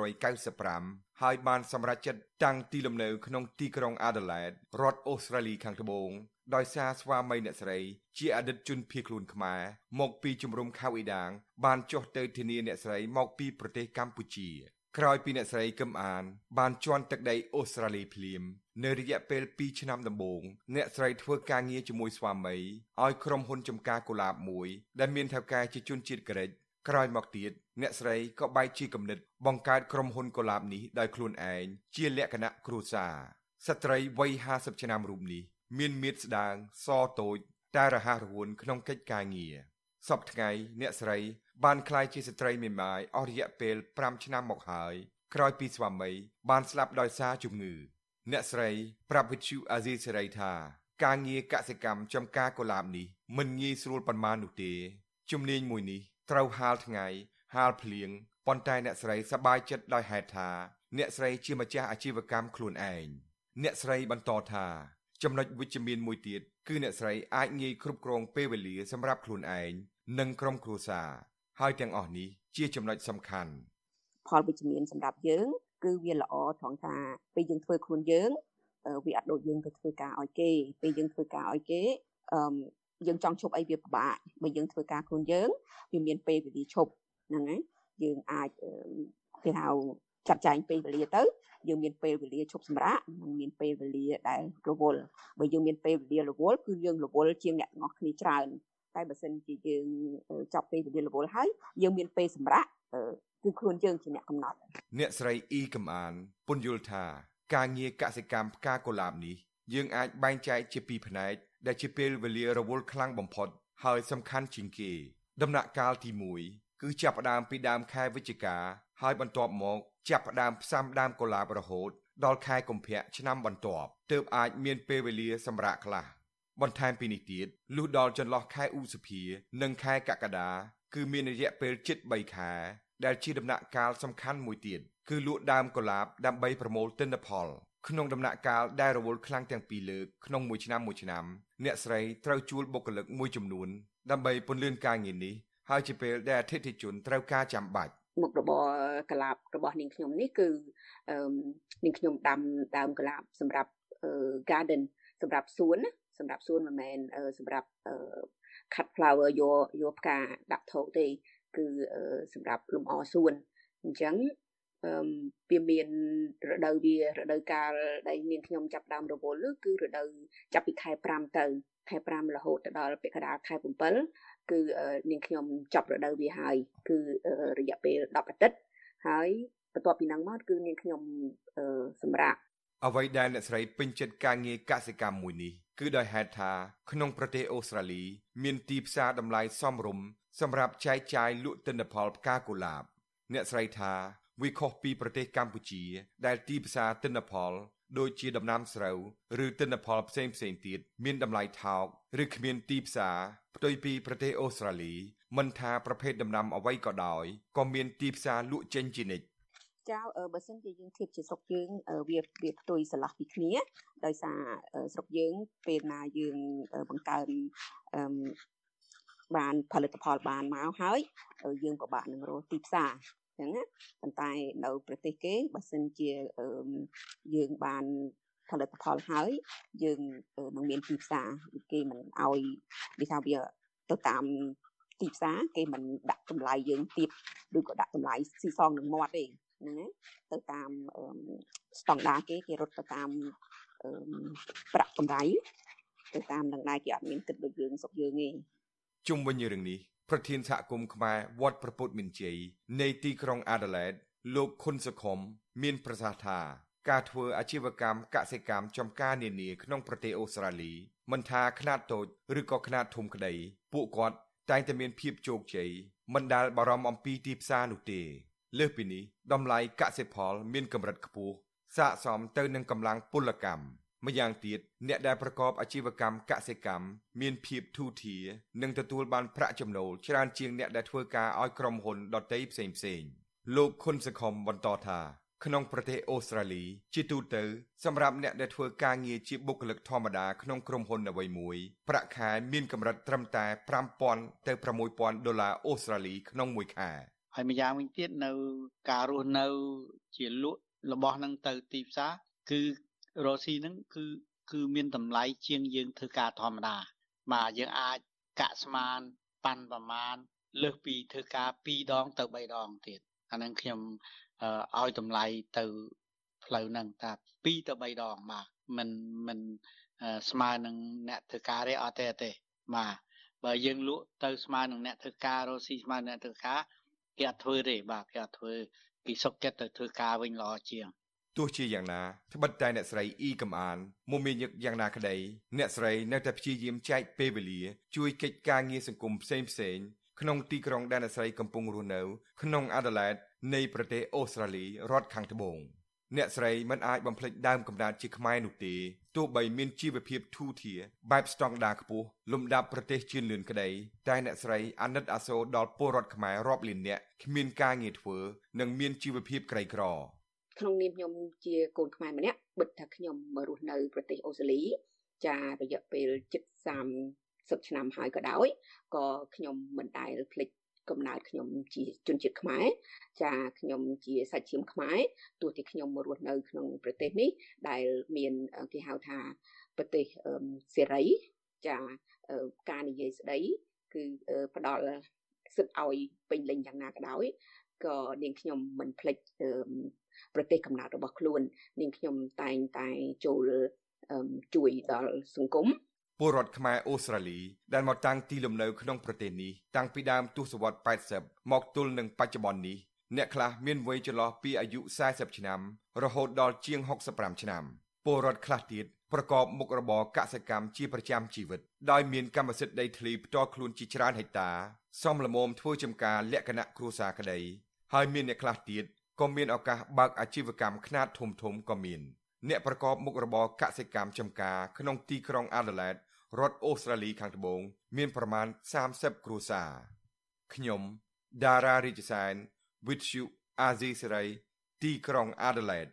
1995ហើយបានសម្រេចចិត្តតាំងទីលំនៅក្នុងទីក្រុង Adelaide រដ្ឋអូស្ត្រាលីខាងត្បូងដោយសារស្វាមីអ្នកស្រីជាអតីតជនភៀសខ្លួនខ្មែរមកពីជំរំខៅអ៊ីដាងបានចុះទៅធានាអ្នកស្រីមកពីប្រទេសកម្ពុជា ក្រោយពីអ្នកស្រីកឹមអាន បានជន់ទឹកដីអូស្ត្រាលីភ្លាម នៅរយៈពេល2ឆ្នាំដំបូងអ្នកស្រីធ្វើការងារជាមួយស្វាមីឲ្យក្រុមហ៊ុនចំការកុលាបមួយដែលមានថៅកែជាជនជាតិក្រិចក្រោយមកទៀតអ្នកស្រីក៏បែកជាគំនិតបង្កើតក្រុមហ៊ុនកុលាបនេះដោយខ្លួនឯងជាលក្ខណៈគ្រួសារស្ត្រីវ័យ50ឆ្នាំរូបនេះមានមាឌស្ដាងសតូចតែរហ័សរហួនក្នុងកិច្ចការងារសពថ្ងៃអ្នកស្រី បានក្លាយជាស្ត្រីមេម៉ាយអស់រយៈពេល5ឆ្នាំមកហើយក្រោយពីស្វាមី បានស្លាប់ដោយសារជំងឺ អ្នកស្រីប្រាប់វិទ្យុអាស៊ីសេរីថា ការងារកសិកម្មចំការកុលាបនេះមិនងាយស្រួលប៉ុន្មាននោះទេជំនាញមួយនេះត្រូវហាលថ្ងៃ ហាលភ្លៀងប៉ុន្តែអ្នកស្រីសប្បាយចិត្តដោយហេតុថាអ្នកស្រីជាម្ចាស់អាជីវកម្មខ្លួនឯងអ្នកស្រីបន្តថាចំណុចវិជ្ជមានមួយទៀតគឺអ្នកស្រីអាចងាយគ្រប់គ្រងពេលវេលាសម្រាប់ខ្លួនឯងនិងក្រុមគ្រួសារ ហើយទាំងអស់នេះជាចំណុចសំខាន់ផលវិជ្ជមានសម្រាប់យើង គឺវាល្អត្រង់ថាពេលយើងធ្វើខ្លួនយើងវាអត់ដូចយើងទៅធ្វើការឲ្យគេពេលយើងធ្វើការឲ្យគេអឺយើងចង់ឈប់អីវាពិបាកបើយើងធ្វើការខ្លួនយើងវាមានពេលវេលាឈប់ហ្នឹងហើយយើងអាចគេហៅចាត់ចែងពេលវេលាទៅយើងមានពេលវេលាឈប់សម្រាកនិងមានពេលវេលាដែលរវល់បើយើងមានពេលវេលារវល់គឺយើងរវល់ជាងអ្នកទាំងអស់គ្នាច្រើន តែបើសិនជាយើងចប់ពេលវេលារវល់ហើយយើងមានពេលសម្រាកគឺខ្លួនយើងជាអ្នកកំណត់អ្នកស្រីអ៊ីកំអានពន្យល់ថាការងារកសិកម្មផ្កាកុលាបនេះយើងអាចបែងចែកជាពីរផ្នែកដែលជាពេលវេលារវល់ខ្លាំងបំផុត ហើយសំខាន់ជាងគេ ដំណាក់កាលទី1គឺចាប់ផ្ដើមពីដើមខែវិច្ឆិកាហើយបន្ទាប់មកចាប់ផ្ដើមផ្សាំដើមកុលាបរហូត ដល់ខែកុម្ភៈឆ្នាំបន្ទាប់ទើបអាចមានពេលវេលាសម្រាប់ខ្លះ បន្ថែមពីនេះទៀតលុះដល់ចន្លោះខែឧសភា និងខែកក្កដាគឺមានរយៈពេលជិត3ខែ ដែលជាដំណាក់កាលសំខាន់មួយទៀតគឺលក់ដើមកុលាបដើម្បីប្រមូលទិន្នផល ក្នុងដំណាក់កាលដែលរវល់ខ្លាំងទាំងពីរលើកក្នុងមួយឆ្នាំមួយឆ្នាំអ្នកស្រីត្រូវជួលបុគ្គលិកមួយចំនួនដើម្បីពន្លឿនការងារនេះហើយជាពេលដែលអតិថិជនត្រូវការចាំបាច់មុខរបរកលាបរបស់នាងខ្ញុំនេះគឺនាងខ្ញុំដាំដើមកលាបសម្រាប់ garden សម្រាប់សួនណា សម្រាប់សួនមិនមែនសម្រាប់ cut flower យកយកផ្កាដាក់ថោទេគឺសម្រាប់លំអសួនអញ្ចឹងអឺវាមានរដូវវារដូវកាលដែលនាងខ្ញុំចាប់ដើមរវល់គឺរដូវចាប់ពីខែ5ទៅខែ5រហូតដល់ពាក់កណ្ដាលខែ7គឺនាងខ្ញុំចប់រដូវវាហើយគឺរយៈពេល10អាទិត្យហើយបន្ទាប់ពីហ្នឹងមកគឺនាងខ្ញុំសម្រាប់អ្វីដែលអ្នកស្រីពេញចិត្តការងារកសិកម្មមួយនេះ គឺដោយហេតុថាក្នុងប្រទេសអូស្ត្រាលី មានទីផ្សារតម្លៃសមរម្យសម្រាប់ចែកចាយលក់ទិន្នផលផ្កាកុលាប អ្នកស្រីថាវាខុសពីប្រទេសកម្ពុជា ដែលទីផ្សារទិន្នផលដូចជាដំណាំស្រូវឬទិន្នផលផ្សេងផ្សេងទៀតមានតម្លៃថោកឬគ្មានទីផ្សារផ្ទុយពីប្រទេសអូស្ត្រាលីមិនថាប្រភេទដំណាំអ្វីក៏ដោយក៏មានទីផ្សារលក់ចេញជានិច្ច ចៅបើសិនជាយើងធៀបជាស្រុកយើងវាវាផ្ទុយស្រឡះពីគ្នាដោយសារស្រុកយើងពេលណាយើងបង្កើនបានផលិតផលបានមកហើយយើងពិបាកនឹងរកទីផ្សារចឹងណាប៉ុន្តែនៅប្រទេសគេបើសិនជាយើងបានផលិតផលហើយយើងនឹងមានទីផ្សារគេមិនអោយវាថាវាទៅតាមទីផ្សារគេមិនដាក់តម្លៃយើងទៀបឬក៏ដាក់តម្លៃស៊ីសងនឹងមាត់ទេ ហ្នឹងណាទៅតាមស្តង់ដារគេគេរត់ទៅតាមប្រាក់កម្រៃទៅតាមនឹងដែរគេអត់មានគិតដូចយើងស្រុកយើងទេជុំវិញរឿងនេះប្រធានសហគមន៍ខ្មែរវត្តប្រពុតមានជ័យនៃទីក្រុងអាដាលេដលោកខុនសុខុមមានប្រសាសន៍ថាការធ្វើអាជីវកម្មកសិកម្មចំការនានាក្នុងប្រទេសអូស្ត្រាលីមិនថាខ្នាតតូចឬក៏ខ្នាតធំក្តីពួកគាត់តែងតែមានភាពជោគជ័យមិនដែលបារម្ភអំពីទីផ្សារនោះទេ លើសពីនេះតម្លៃកសិផលមានកម្រិតខ្ពស់ស័ក្តិសមទៅនឹងកម្លាំងពលកម្មម្យ៉ាងទៀតអ្នកដែលប្រកបអាជីវកម្មកសិកម្មមានភាពធូរធារនិងទទួលបានប្រាក់ចំណូលច្រើនជាងអ្នកដែលធ្វើការឲ្យក្រុមហ៊ុនដទៃផ្សេងៗលោកខុនសខុមបន្តថាក្នុងប្រទេសអូស្ត្រាលី ជាទូទៅសម្រាប់អ្នកដែលធ្វើការងារជាបុគ្គលិកធម្មតាក្នុងក្រុមហ៊ុនអ្វីមួយប្រាក់ខែមានកម្រិតត្រឹមតែ5000ទៅ6000ដុល្លារអូស្ត្រាលីក្នុងមួយខែ ហើយម្យ៉ាងវិញទៀតនៅការរស់នៅជាលក់របស់នឹងទៅទីផ្សារគឺរស់ស៊ីនឹងគឺគឺមានតម្លៃជាងយើងធ្វើការធម្មតាបាទយើងអាចកាក់ស្មានប៉ាន់ប្រមាណលើសពីធ្វើការ2ដងទៅ3ដងទៀតអានឹងខ្ញុំឲ្យតម្លៃទៅផ្លូវហ្នឹងតា2ទៅ3ដងបាទមិនមិនស្មើនឹងអ្នកធ្វើការទេអត់ទេអត់ទេបាទបើយើងលក់ទៅស្មើនឹងអ្នកធ្វើការរស់ស៊ីស្មើនឹងអ្នកធ្វើការ គេអត់ធ្វើទេបាទគេអត់ធ្វើគេសុកចិត្តទៅធ្វើការវិញល្អជាងទោះជាយ៉ាងណាត្បិតតែអ្នកស្រីអ៊ីកំអានមុំមានញឹកយ៉ាងណាក្តីអ្នកស្រីនៅតែព្យាយាមចែកពេលវេលា ជួយកិច្ចការងារសង្គមផ្សេងផ្សេងក្នុងទីក្រុងដែលអ្នកស្រីកំពុងរស់នៅ ក្នុងអាដាលេដនៃប្រទេសអូស្ត្រាលីរដ្ឋខាងត្បូង អ្នកស្រីមិនអាចបំភ្លេចដើមកំណើតជាខ្មែរនោះទេទោះបីមានជីវភាពធូរធារបែបស្តង់ដារខ្ពស់លំដាប់ប្រទេសជឿនលឿនក្តីតែអ្នកស្រីអាណិតអាសូរដល់ពលរដ្ឋខ្មែររាប់លាននាក់គ្មានការងារធ្វើនិងមានជីវភាពក្រីក្រក្នុងនាមខ្ញុំជាកូនខ្មែរម្នាក់បិទថាខ្ញុំមករស់នៅប្រទេសអូស្ត្រាលីចារយៈពេល70ឆ្នាំហើយក៏ដោយក៏ខ្ញុំមិនដែលភ្លេច កំណើតខ្ញុំជាជនជាតិខ្មែរចាខ្ញុំជាសាច់ឈាមខ្មែរទោះជាខ្ញុំមករស់នៅក្នុងប្រទេសនេះដែលមានគេហៅថាប្រទេសសេរីចាការនិយាយស្ដីគឺផ្ដល់សិទ្ធឲ្យពេញលេញយ៉ាងណាក៏ដោយក៏នាងខ្ញុំមិនភ្លេចប្រទេសកំណើតរបស់ខ្លួន នាងខ្ញុំតែងតែចូលជួយដល់សង្គម ពលរដ្ឋខ្មែរអូស្ត្រាលីដែលមកតាំងទីលំនៅក្នុងប្រទេសនេះតាំងពីដើមទសវត្សរ៍80មកទល់នឹងបច្ចុប្បន្ននេះអ្នកខ្លះមានវ័យចន្លោះពីអាយុ40ឆ្នាំរហូតដល់ជាង65ឆ្នាំពលរដ្ឋខ្លះទៀតប្រកបមុខរបរកសិកម្មជាប្រចាំជីវិតដោយមានកម្មសិទ្ធិដីធ្លីផ្ទាល់ខ្លួនជាច្រើនហិកតាសមល្មមធ្វើចំការលក្ខណៈគ្រួសារក្តីហើយមានអ្នកខ្លះទៀតក៏មានឱកាសបើកអាជីវកម្មខ្នាតធំធំក៏មាន អ្នកប្រកបមុខរបរកសិកម្មចំការក្នុងទីក្រុងអាដាលេដរដ្ឋអូស្ត្រាលីខាងត្បូងមានប្រមាណ30គ្រួសារខ្ញុំដារ៉ារីជសែន with you អាស៊ីសេរីទីក្រុង Adelaide